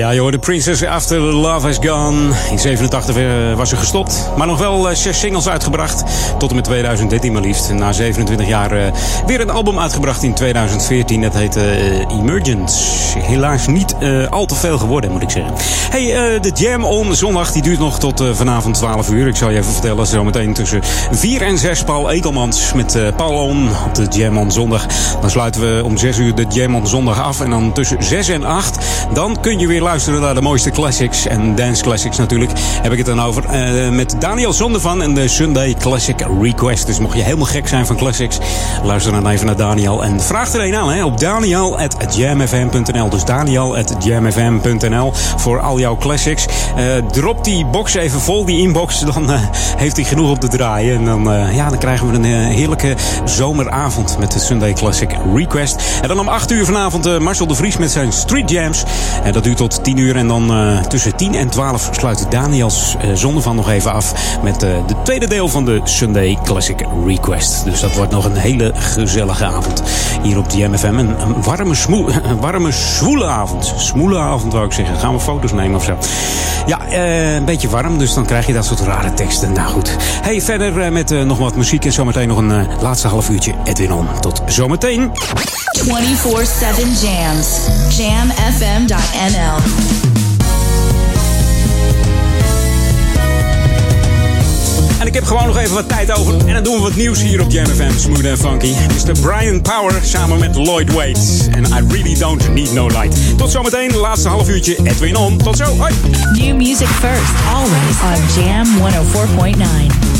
Ja, je hoorde Princess After Love Has Gone. In 87 eh, was ze gestopt. Maar nog wel eh, zes singles uitgebracht. Tot en met 2013 maar liefst. Na 27 jaar eh, weer een album uitgebracht in 2014. Dat heette eh, Emergence. Helaas niet al te veel geworden, moet ik zeggen. Hey, de Jam on zondag die duurt nog tot vanavond 12 uur. Ik zal je even vertellen, zometeen tussen 4 en 6 Paul Ekelmans met Paul On op de Jam on zondag. Dan sluiten we om 6 uur de Jam on zondag af. En dan tussen 6 en 8, dan kun je weer luisteren naar de mooiste classics. En dance classics natuurlijk, heb ik het dan over. Eh, met Daniel Zondervan en de Sunday Classic Request. Dus mocht je helemaal gek zijn van classics, luister dan even naar Daniel. En vraag er een aan hè, op daniel.jamfm.nl. Dus daniel.jamfm.nl voor al jouw classics. Eh, drop die box even vol, die inbox. Dan eh, heeft hij genoeg op te draaien. En dan, ja, dan krijgen we een heerlijke zomeravond met de Sunday Classic Request. En dan om 8 uur vanavond Marcel de Vries met zijn Street Jams. En dat duurt tot 10 uur. En dan eh, tussen 10 en 12 sluit Daniels eh zonde van nog even af. Met eh de tweede deel van de Sunday Classic Request. Dus dat wordt nog een hele gezellige avond. Hier op de MFM. Een, warme, smoe, (laughs) warme, zwoele avond. Smoele avond wou ik zeggen. Gaan we foto's nemen of zo. Ja, eh, een beetje warm. Dus dan krijg je dat soort rare teksten. Nou goed. Hey, verder eh, met eh, nog wat muziek. En zometeen nog een eh, laatste half uurtje Edwin On. Tot zometeen. 24-7 jams. Jamfm.nl. En ik heb gewoon nog even wat tijd over. En dan doen we wat nieuws hier op Jam FM. Smooth and funky. Mr. Brian Power samen met Lloyd Waits. En I really don't need no light. Tot zometeen, laatste half uurtje. Edwin On. Tot zo. Hoi. New music first, always on Jam 104.9.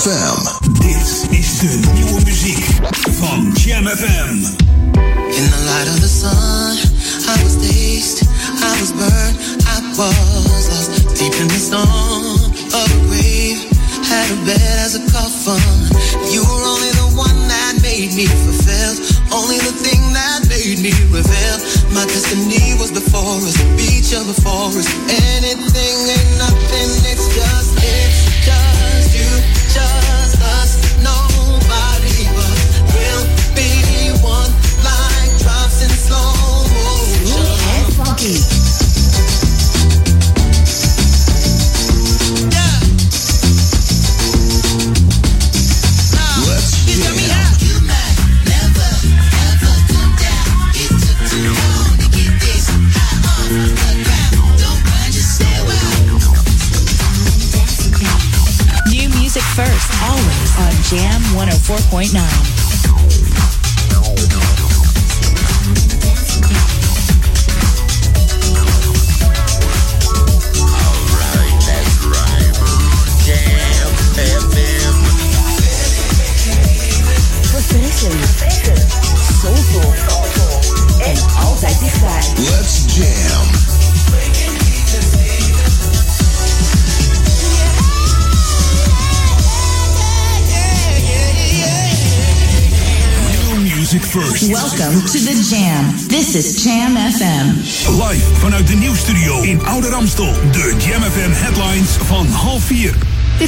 FM. Dit is de nieuwe muziek van Jam FM.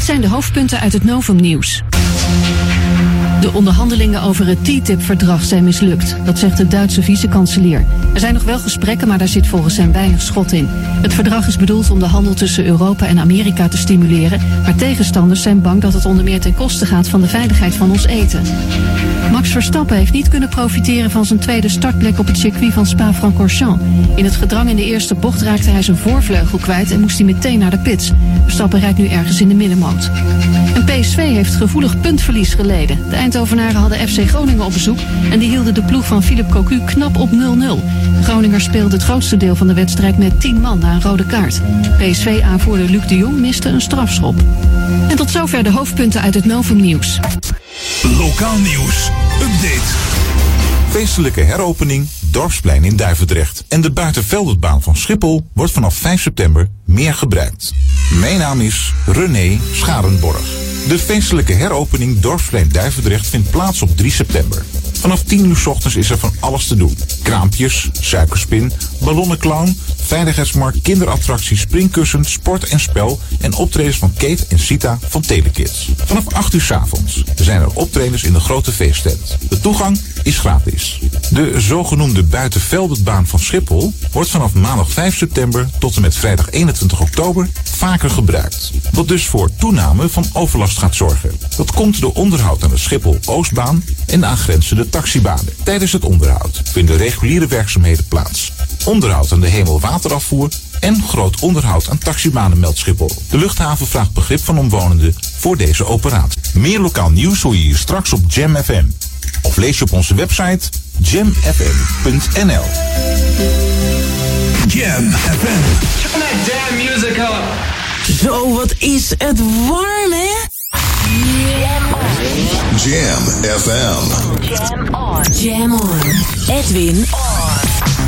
Zijn de hoofdpunten uit het Novum-nieuws. De onderhandelingen over het TTIP-verdrag zijn mislukt. Dat zegt de Duitse vice-kanselier. Er zijn nog wel gesprekken, maar daar zit volgens hem weinig schot in. Het verdrag is bedoeld om de handel tussen Europa en Amerika te stimuleren. Maar tegenstanders zijn bang dat het onder meer ten koste gaat van de veiligheid van ons eten. Max Verstappen heeft niet kunnen profiteren van zijn tweede startplek op het circuit van Spa-Francorchamps. In het gedrang in de eerste bocht raakte hij zijn voorvleugel kwijt en moest hij meteen naar de pits. Verstappen rijdt nu ergens in de middenmoot. En PSV heeft gevoelig puntverlies geleden. De Eindhovenaren hadden FC Groningen op bezoek en die hielden de ploeg van Philip Cocu knap op 0-0. Groninger speelde het grootste deel van de wedstrijd met 10 man na een rode kaart. PSV-aanvoerder Luc de Jong miste een strafschop. En tot zover de hoofdpunten uit het Novum Nieuws. Lokaal nieuws. Update. Feestelijke heropening, Dorpsplein in Duivendrecht. En de Buitenveldertbaan van Schiphol wordt vanaf 5 september meer gebruikt. Mijn naam is René Scharenborg. De feestelijke heropening Dorpsplein Duivendrecht vindt plaats op 3 september. Vanaf 10 uur 's ochtends is er van alles te doen. Kraampjes, suikerspin, ballonnenclown, veiligheidsmarkt, kinderattracties, springkussen, sport en spel en optredens van Kate en Sita van Telekids. Vanaf 8 uur 's avonds zijn er optredens in de grote feesttent. De toegang is gratis. De zogenoemde buitenveldbaan van Schiphol wordt vanaf maandag 5 september tot en met vrijdag 21 oktober vaker gebruikt. Wat dus voor toename van overlast gaat zorgen. Dat komt door onderhoud aan de Schiphol-Oostbaan en de aangrenzende taxibanen. Tijdens het onderhoud vinden reguliere werkzaamheden plaats. Onderhoud aan de hemelwaterafvoer en groot onderhoud aan taxibanen meldt Schiphol. De luchthaven vraagt begrip van omwonenden voor deze operatie. Meer lokaal nieuws hoor je hier straks op Jam FM. Of lees je op onze website jamfm.nl. Jam FM. Turn that damn music up. Zo, wat is het warm, hè? Jam FM. Jam on. Jam on. Edwin on.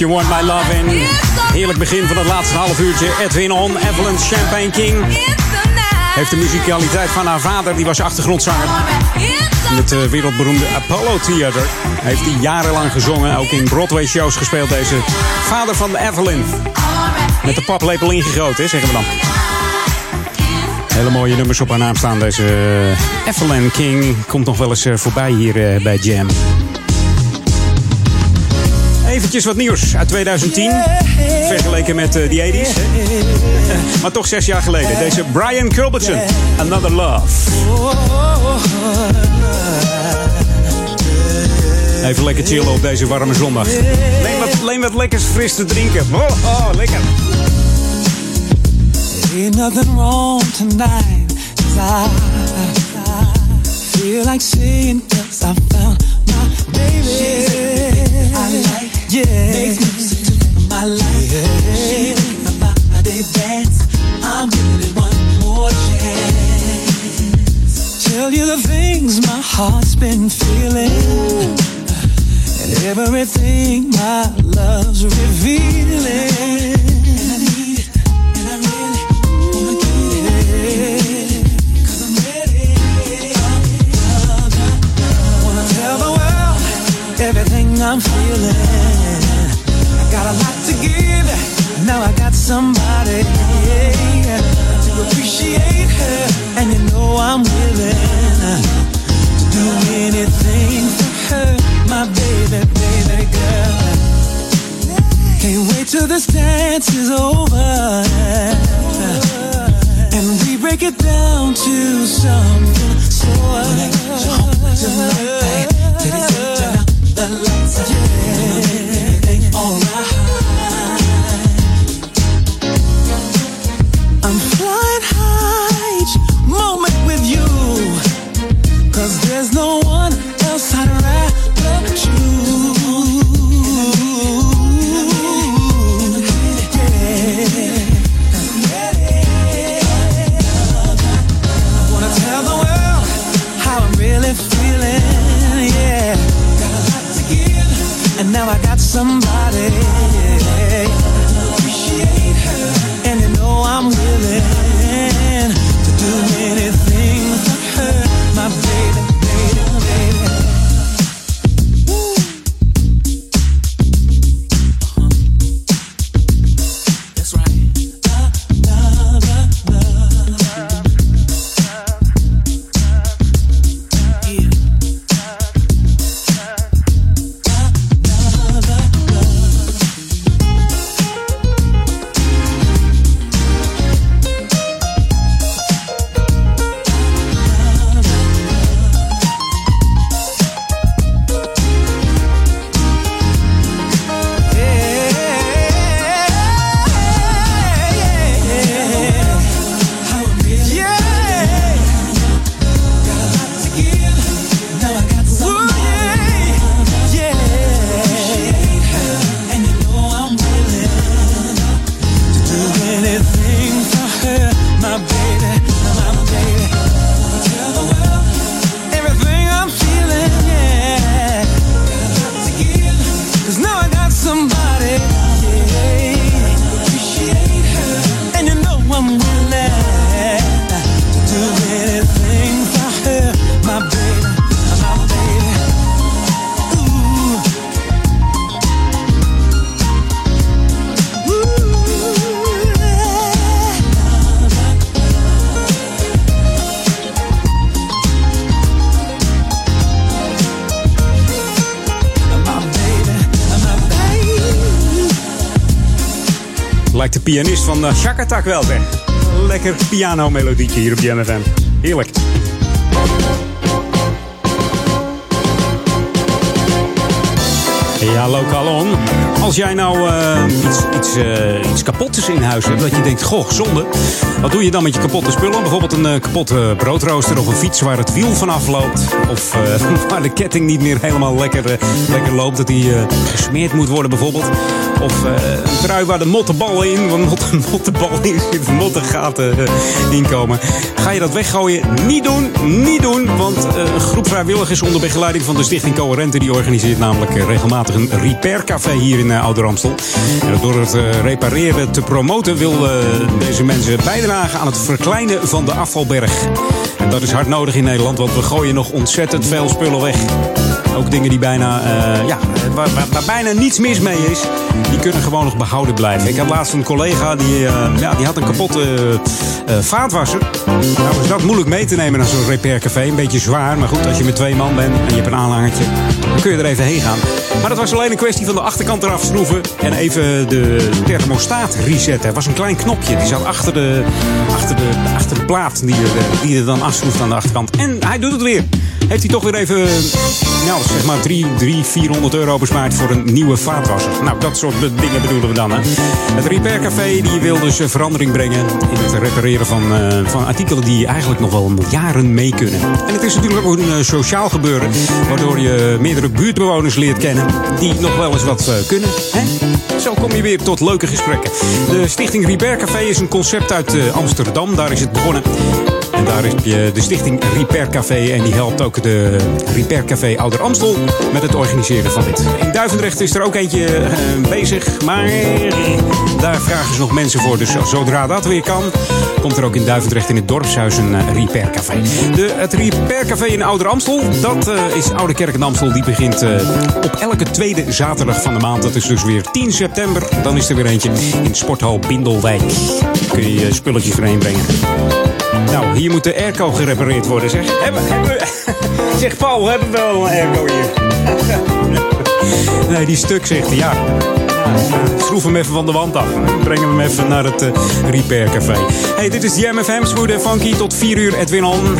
You Want My Love. Heerlijk begin van het laatste half uurtje. Edwin On, Evelyn Champagne King. Heeft de muzikaliteit van haar vader, die was achtergrondzanger. In het eh, wereldberoemde Apollo Theater. Heeft hij jarenlang gezongen. Ook in Broadway shows gespeeld, deze vader van Evelyn. Met de paplepel ingegoten, zeggen we dan. Hele mooie nummers op haar naam staan. Deze eh, Evelyn King komt nog wel eens eh, voorbij hier bij Jam. Eventjes wat nieuws uit 2010. Vergeleken met eh, die 80s. hè. (laughs) maar toch zes jaar geleden. Deze Brian Culbertson. Another Love. Even lekker chillen op deze warme zondag. Neem wat, wat lekkers fris te drinken. Oh, oh lekker. Ain't nothing wrong tonight. I, feel like I found my baby. Yeah. Makes to my life. My dance. I'm giving it one more chance. Tell you the things my heart's been feeling. And everything my love's revealing. And I need it. And I really wanna it. 'Cause I'm ready. Wanna tell the world everything I'm feeling. I got a lot to give. Now I got somebody to appreciate her. And you know I'm willing to do anything for her. My baby, baby girl. Can't wait till this dance is over. And we break it down to something slower. Tonight, they turn out the lights. Yeah, somebody. Van uh, Shakatak wel zeg. Lekker piano-melodietje hier op Jam FM. Heerlijk. Ja, Lokalon. Als jij nou uh, iets, iets, uh, iets in huis hebt, dat je denkt, goh, zonde. Wat doe je dan met je kapotte spullen? Bijvoorbeeld een kapotte broodrooster of een fiets waar het wiel vanaf loopt. Of (laughs) waar de ketting niet meer helemaal lekker, lekker loopt, dat die gesmeerd moet worden bijvoorbeeld. Of een trui waar de mottenballen in, waar (laughs) motten, mottenballen in zitten, mottengaten inkomen. Ga je dat weggooien? Niet doen, niet doen. Want een groep vrijwilligers onder begeleiding van de Stichting Coherente, die organiseert namelijk regelmatig een repaircafé hier in Ouder Amstel. En door het repareren te promoten wil deze mensen bijdragen aan het verkleinen van de afvalberg. En dat is hard nodig in Nederland, want we gooien nog ontzettend veel spullen weg. Ook dingen die bijna, ja, waar, waar, bijna niets mis mee is, die kunnen gewoon nog behouden blijven. Ik had laatst een collega die, ja, die had een kapotte vaatwasser. Nou is dat moeilijk mee te nemen naar zo'n repaircafé. Een beetje zwaar, maar goed, als je met twee man bent en je hebt een aanhangertje, dan kun je er even heen gaan. Maar dat was alleen een kwestie van de achterkant eraf schroeven en even de thermostaat resetten. Er was een klein knopje, die zat achter de, achter de, achter plaat die er, die er dan afschroeft aan de achterkant. En hij doet het weer. Heeft hij toch weer even, nou zeg maar 300, 400 euro bespaard voor een nieuwe vaatwasser. Nou, dat soort dingen bedoelen we dan. Hè. Het Repair Café die wil dus verandering brengen in het repareren van, uh, van artikelen die eigenlijk nog wel jaren mee kunnen. En het is natuurlijk ook een uh, sociaal gebeuren, waardoor je meerdere buurtbewoners leert kennen die nog wel eens wat kunnen. Hè? Zo kom je weer tot leuke gesprekken. De Stichting Repair Café is een concept uit Amsterdam, daar is het begonnen. En daar heb je de stichting Repair Café. En die helpt ook de Repair Café Ouder Amstel met het organiseren van dit. In Duivendrecht is er ook eentje uh, bezig. Maar daar vragen ze nog mensen voor. Dus zodra dat weer kan, komt er ook in Duivendrecht in het dorpshuis een uh, Repair Café. De, het Repair Café in Ouder Amstel, dat is Oude Kerk in Amstel. Die begint op elke tweede zaterdag van de maand. Dat is dus weer 10 september. Dan is er weer eentje in Sporthal Bindelwijk. Kun je je spulletjes erheen brengen. Nou, hier moet de airco gerepareerd worden, zeg. Hebben, hebben, (laughs) zeg Paul, hebben we wel een airco hier? (laughs) nee, die stuk, zegt hij, ja. Schroef hem even van de wand af. Breng hem even naar het uh, Repair Café. Hey, dit is Jam FM, Smooth en Funky. Tot 4 uur Edwin On.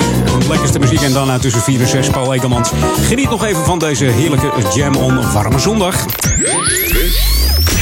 Lekkerste muziek en daarna tussen 4 en 6 Paul Ekelmans. Geniet nog even van deze heerlijke Jam On warme zondag.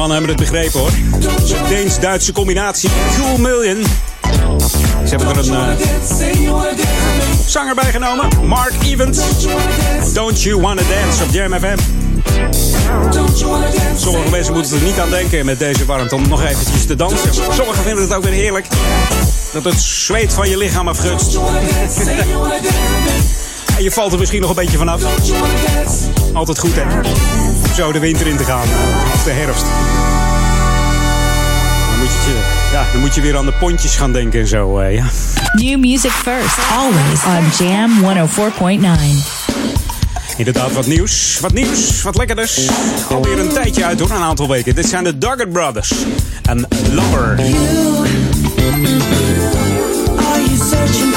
mannen hebben het begrepen hoor. Deens-Duitse combinatie Cool Million. Ze hebben er een eh, zanger bij genomen, Mark Evans. Don't You Wanna Dance op Jam FM. Sommige mensen moeten er niet aan denken met deze warmte om nog eventjes te dansen. Sommigen vinden het ook weer heerlijk dat het zweet van je lichaam afgutst. (laughs) je valt er misschien nog een beetje vanaf. Altijd goed, hè? Zo de winter in te gaan. Eh, of de herfst. Dan moet je, ja, dan moet je weer aan de pontjes gaan denken en zo, eh, ja. New music first, always on Jam 104.9. Inderdaad, wat nieuws. Wat nieuws, wat lekkerders. Alweer een tijdje uit hoor, een aantal weken. Dit zijn de Doggett Brothers en Lover. You,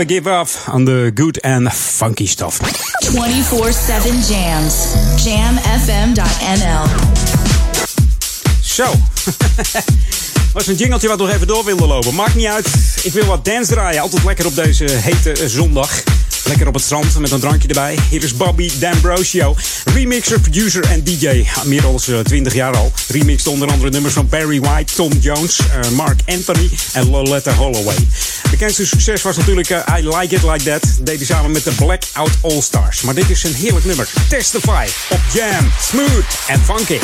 Never give up on the good and funky stuff. 24-7 jams. Jamfm.nl. Zo. (laughs) Was een jingeltje wat nog even door wilde lopen. Maakt niet uit. Ik wil wat dance draaien. Altijd lekker op deze hete zondag. Lekker op het strand met een drankje erbij. Hier is Bobby D'Ambrosio. Remixer, producer en DJ. Meer dan 20 jaar al. Remixt onder andere nummers van Barry White, Tom Jones, eh, Mark Anthony en Loletta Holloway. Bekendste succes was natuurlijk eh, I Like It Like That. Deed hij samen met de Blackout All Stars. Maar dit is een heerlijk nummer. Testify op Jam. Smooth en funky.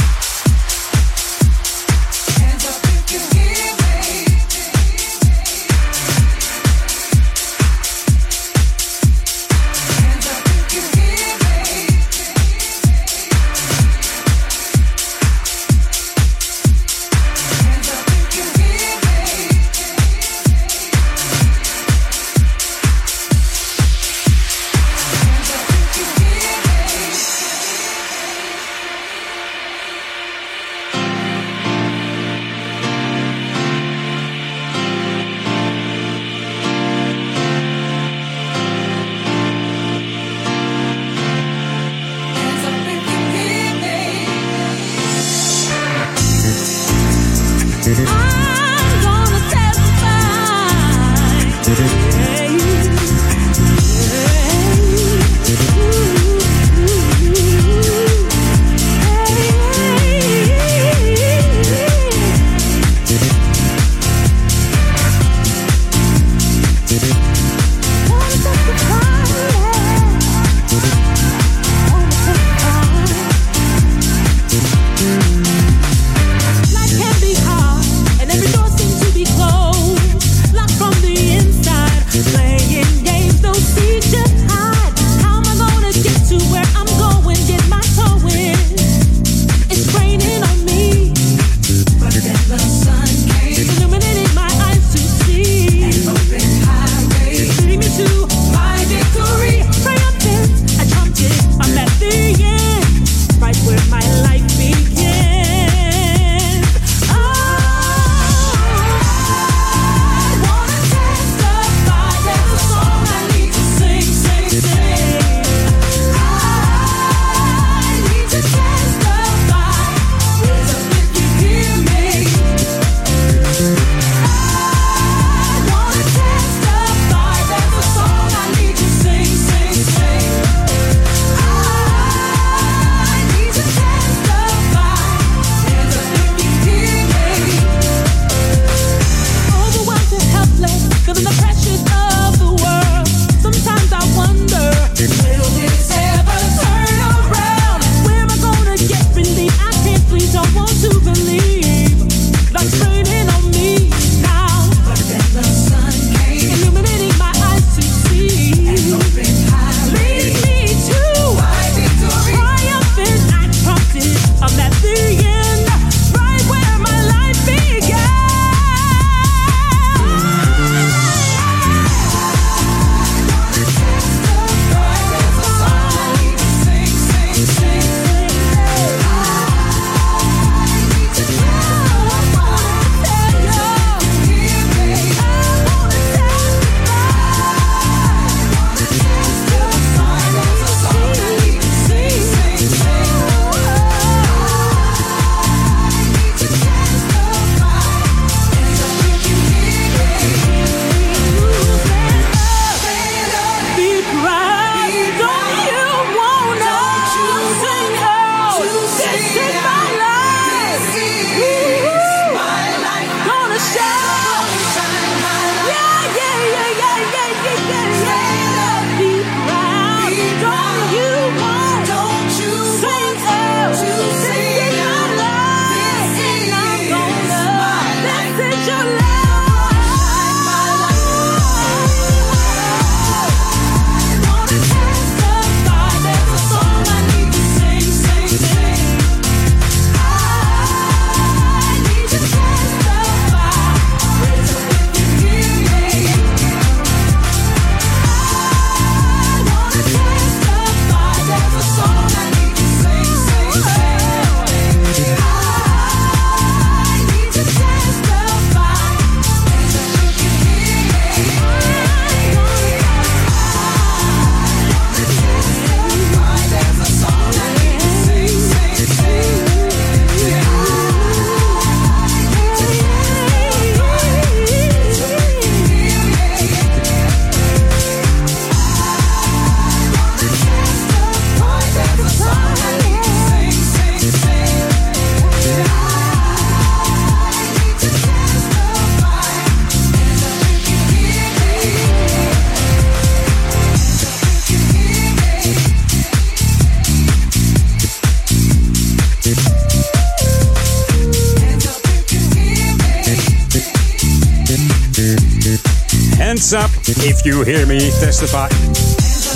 You hear me testify.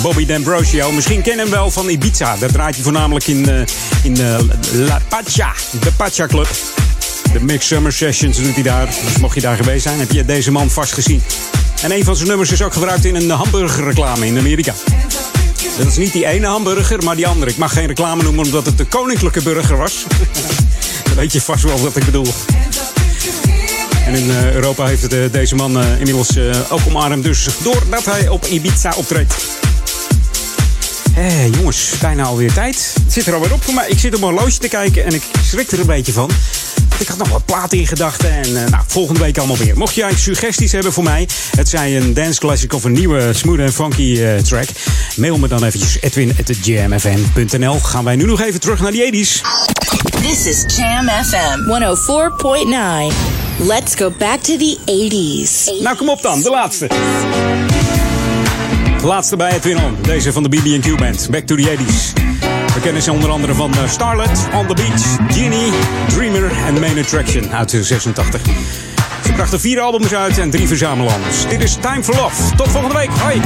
Bobby D'Ambrosio. Misschien ken je hem wel van Ibiza. Daar draait hij voornamelijk in, eh, in eh, La Pacha. De Pacha Club. De Mix Summer Sessions doet hij daar. Dus mocht je daar geweest zijn, heb je deze man vast gezien. En een van zijn nummers is ook gebruikt in een hamburgerreclame in Amerika. Dat is niet die ene hamburger, maar die andere. Ik mag geen reclame noemen omdat het de koninklijke burger was. (laughs) Weet je vast wel wat ik bedoel. En in eh, Europa heeft eh, deze man eh, inmiddels ook omarmd. Dus doordat hij op Ibiza optreedt. Hé, jongens, bijna alweer tijd. Het zit er alweer op voor mij. Ik zit op mijn horloge te kijken en ik schrik er een beetje van. Ik had nog wat platen in gedachten en nou, volgende week allemaal weer. Mocht jij suggesties hebben voor mij, het zij een dance classic of een nieuwe smooth en funky track, mail me dan eventjes edwin.jamfm.nl. Gaan wij nu nog even terug naar die 80s. This is Jam FM 104.9. Let's go back to the 80s. Nou, kom op dan, de laatste. De laatste bij Edwin On. Deze van de BB&Q Band. Back to the 80s. We kennen ze onder andere van eh, Starlet, On the Beach, Genie, Dreamer en Main Attraction uit de 86. Ze brachten vier albums uit en drie verzamellands. Dit is Time for Love. Tot volgende week. Hoi.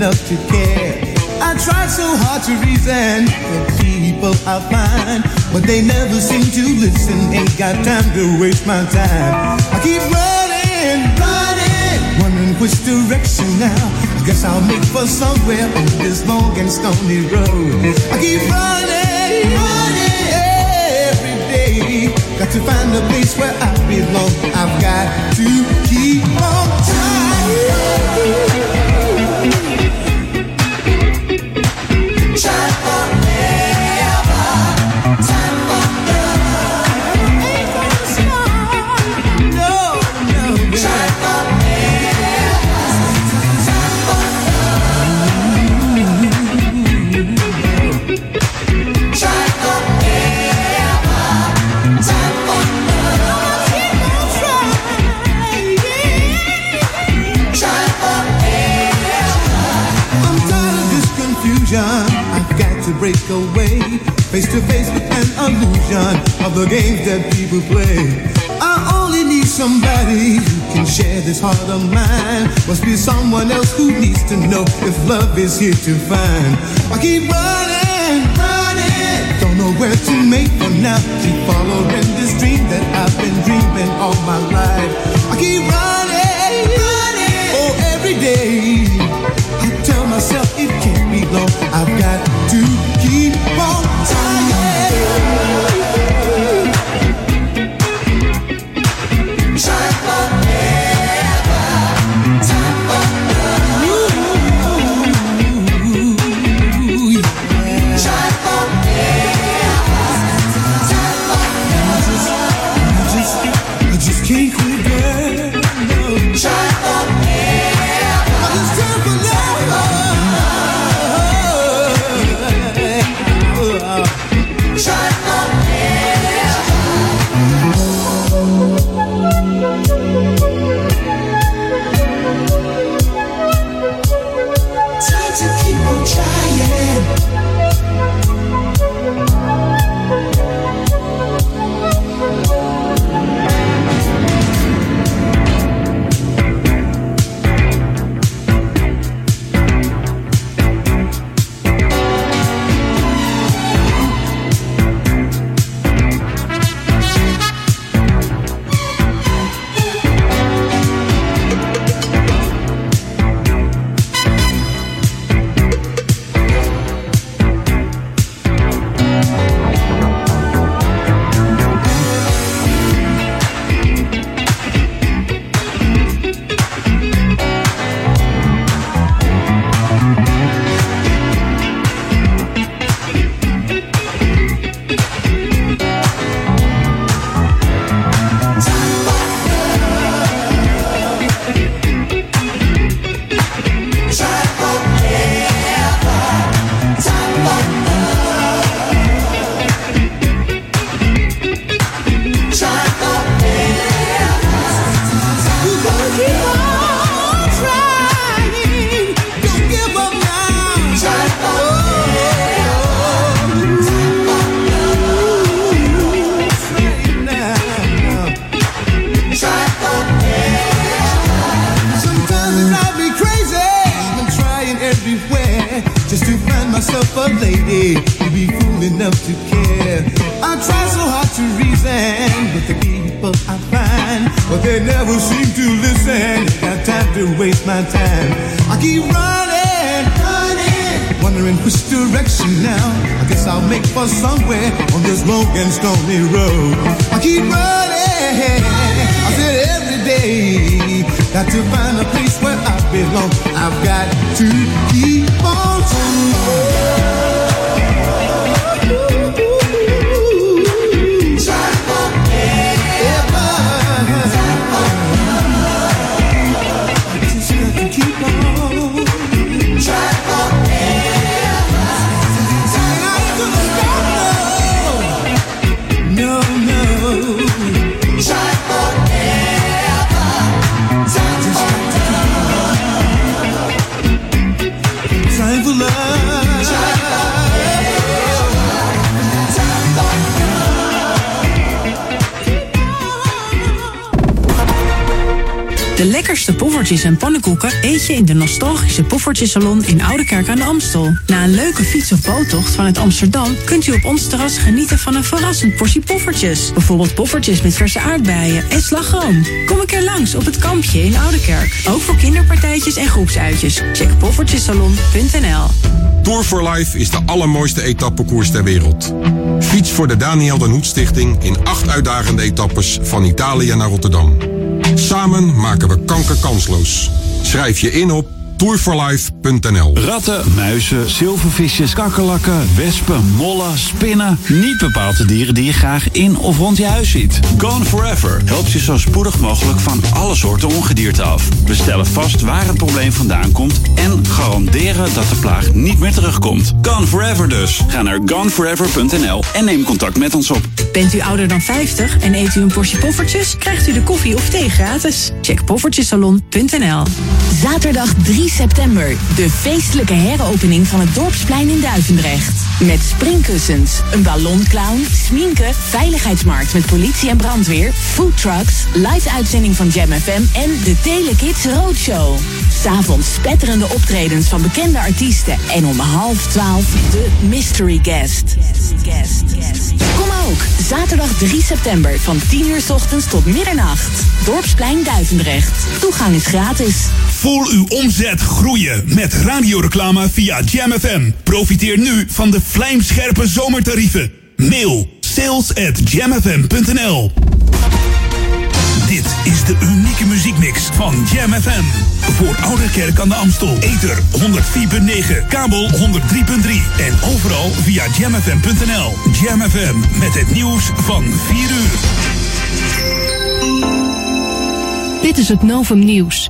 Enough to care. I try so hard to reason with people I find, but they never seem to listen. Ain't got time to waste my time. I keep running, running, wondering which direction now. I guess I'll make for somewhere on this long and stony road. I keep running, running every day. Got to find a place where I belong. I've got to got break away. Face to face with an illusion of the games that people play. I only need somebody who can share this heart of mine. Must be someone else who needs to know if love is here to find. I keep running, running. Don't know where to make for now. Keep following this dream that I've been dreaming all my life. I keep running, running. Oh, every day. I tell myself it can't be long. I've got to Poffertjesalon in Oudekerk aan de Amstel. Na een leuke fiets- of boottocht vanuit Amsterdam kunt u op ons terras genieten van een verrassend portie poffertjes. Bijvoorbeeld poffertjes met verse aardbeien en slagroom. Kom een keer langs op het kampje in Oudekerk. Ook voor kinderpartijtjes en groepsuitjes. Check poffertjesalon.nl Tour for Life is de allermooiste etappekoers ter wereld. Fiets voor de Daniel den Hoed Stichting in acht uitdagende etappes van Italië naar Rotterdam. Samen maken we kanker kansloos. Schrijf je in op tourforlife.nl. Ratten, muizen, zilvervisjes, kakkerlakken, wespen, mollen, spinnen. Niet bepaald de dieren die je graag in of rond je huis ziet. Gone Forever helpt je zo spoedig mogelijk van alle soorten ongedierte af. We stellen vast waar het probleem vandaan komt en garanderen dat de plaag niet meer terugkomt. Gone Forever dus. Ga naar goneforever.nl en neem contact met ons op. Bent u ouder dan 50 en eet u een portie poffertjes? Krijgt u de koffie of thee gratis. Check poffertjesalon.nl Zaterdag 3 september, de feestelijke heropening van het Dorpsplein in Duivendrecht. Met springkussens, een ballonclown, sminken, veiligheidsmarkt met politie en brandweer, foodtrucks, live uitzending van Jam FM en de Telekids Roadshow. S'avonds spetterende optredens van bekende artiesten en om half twaalf de mystery guest. Kom ook, zaterdag 3 september van 10 uur 's ochtends tot middernacht. Dorpsplein Duivendrecht. Toegang is gratis. Voel uw omzet groeien met radioreclame via Jam FM. Profiteer nu van de vlijmscherpe zomertarieven. Mail sales at jamfm.nl Dit is de unieke muziekmix van Jam FM. Voor Ouderkerk aan de Amstel. Ether 104.9, kabel 103.3 en overal via jamfm.nl. Jam FM met het nieuws van 4 uur. Dit is het Novum Nieuws.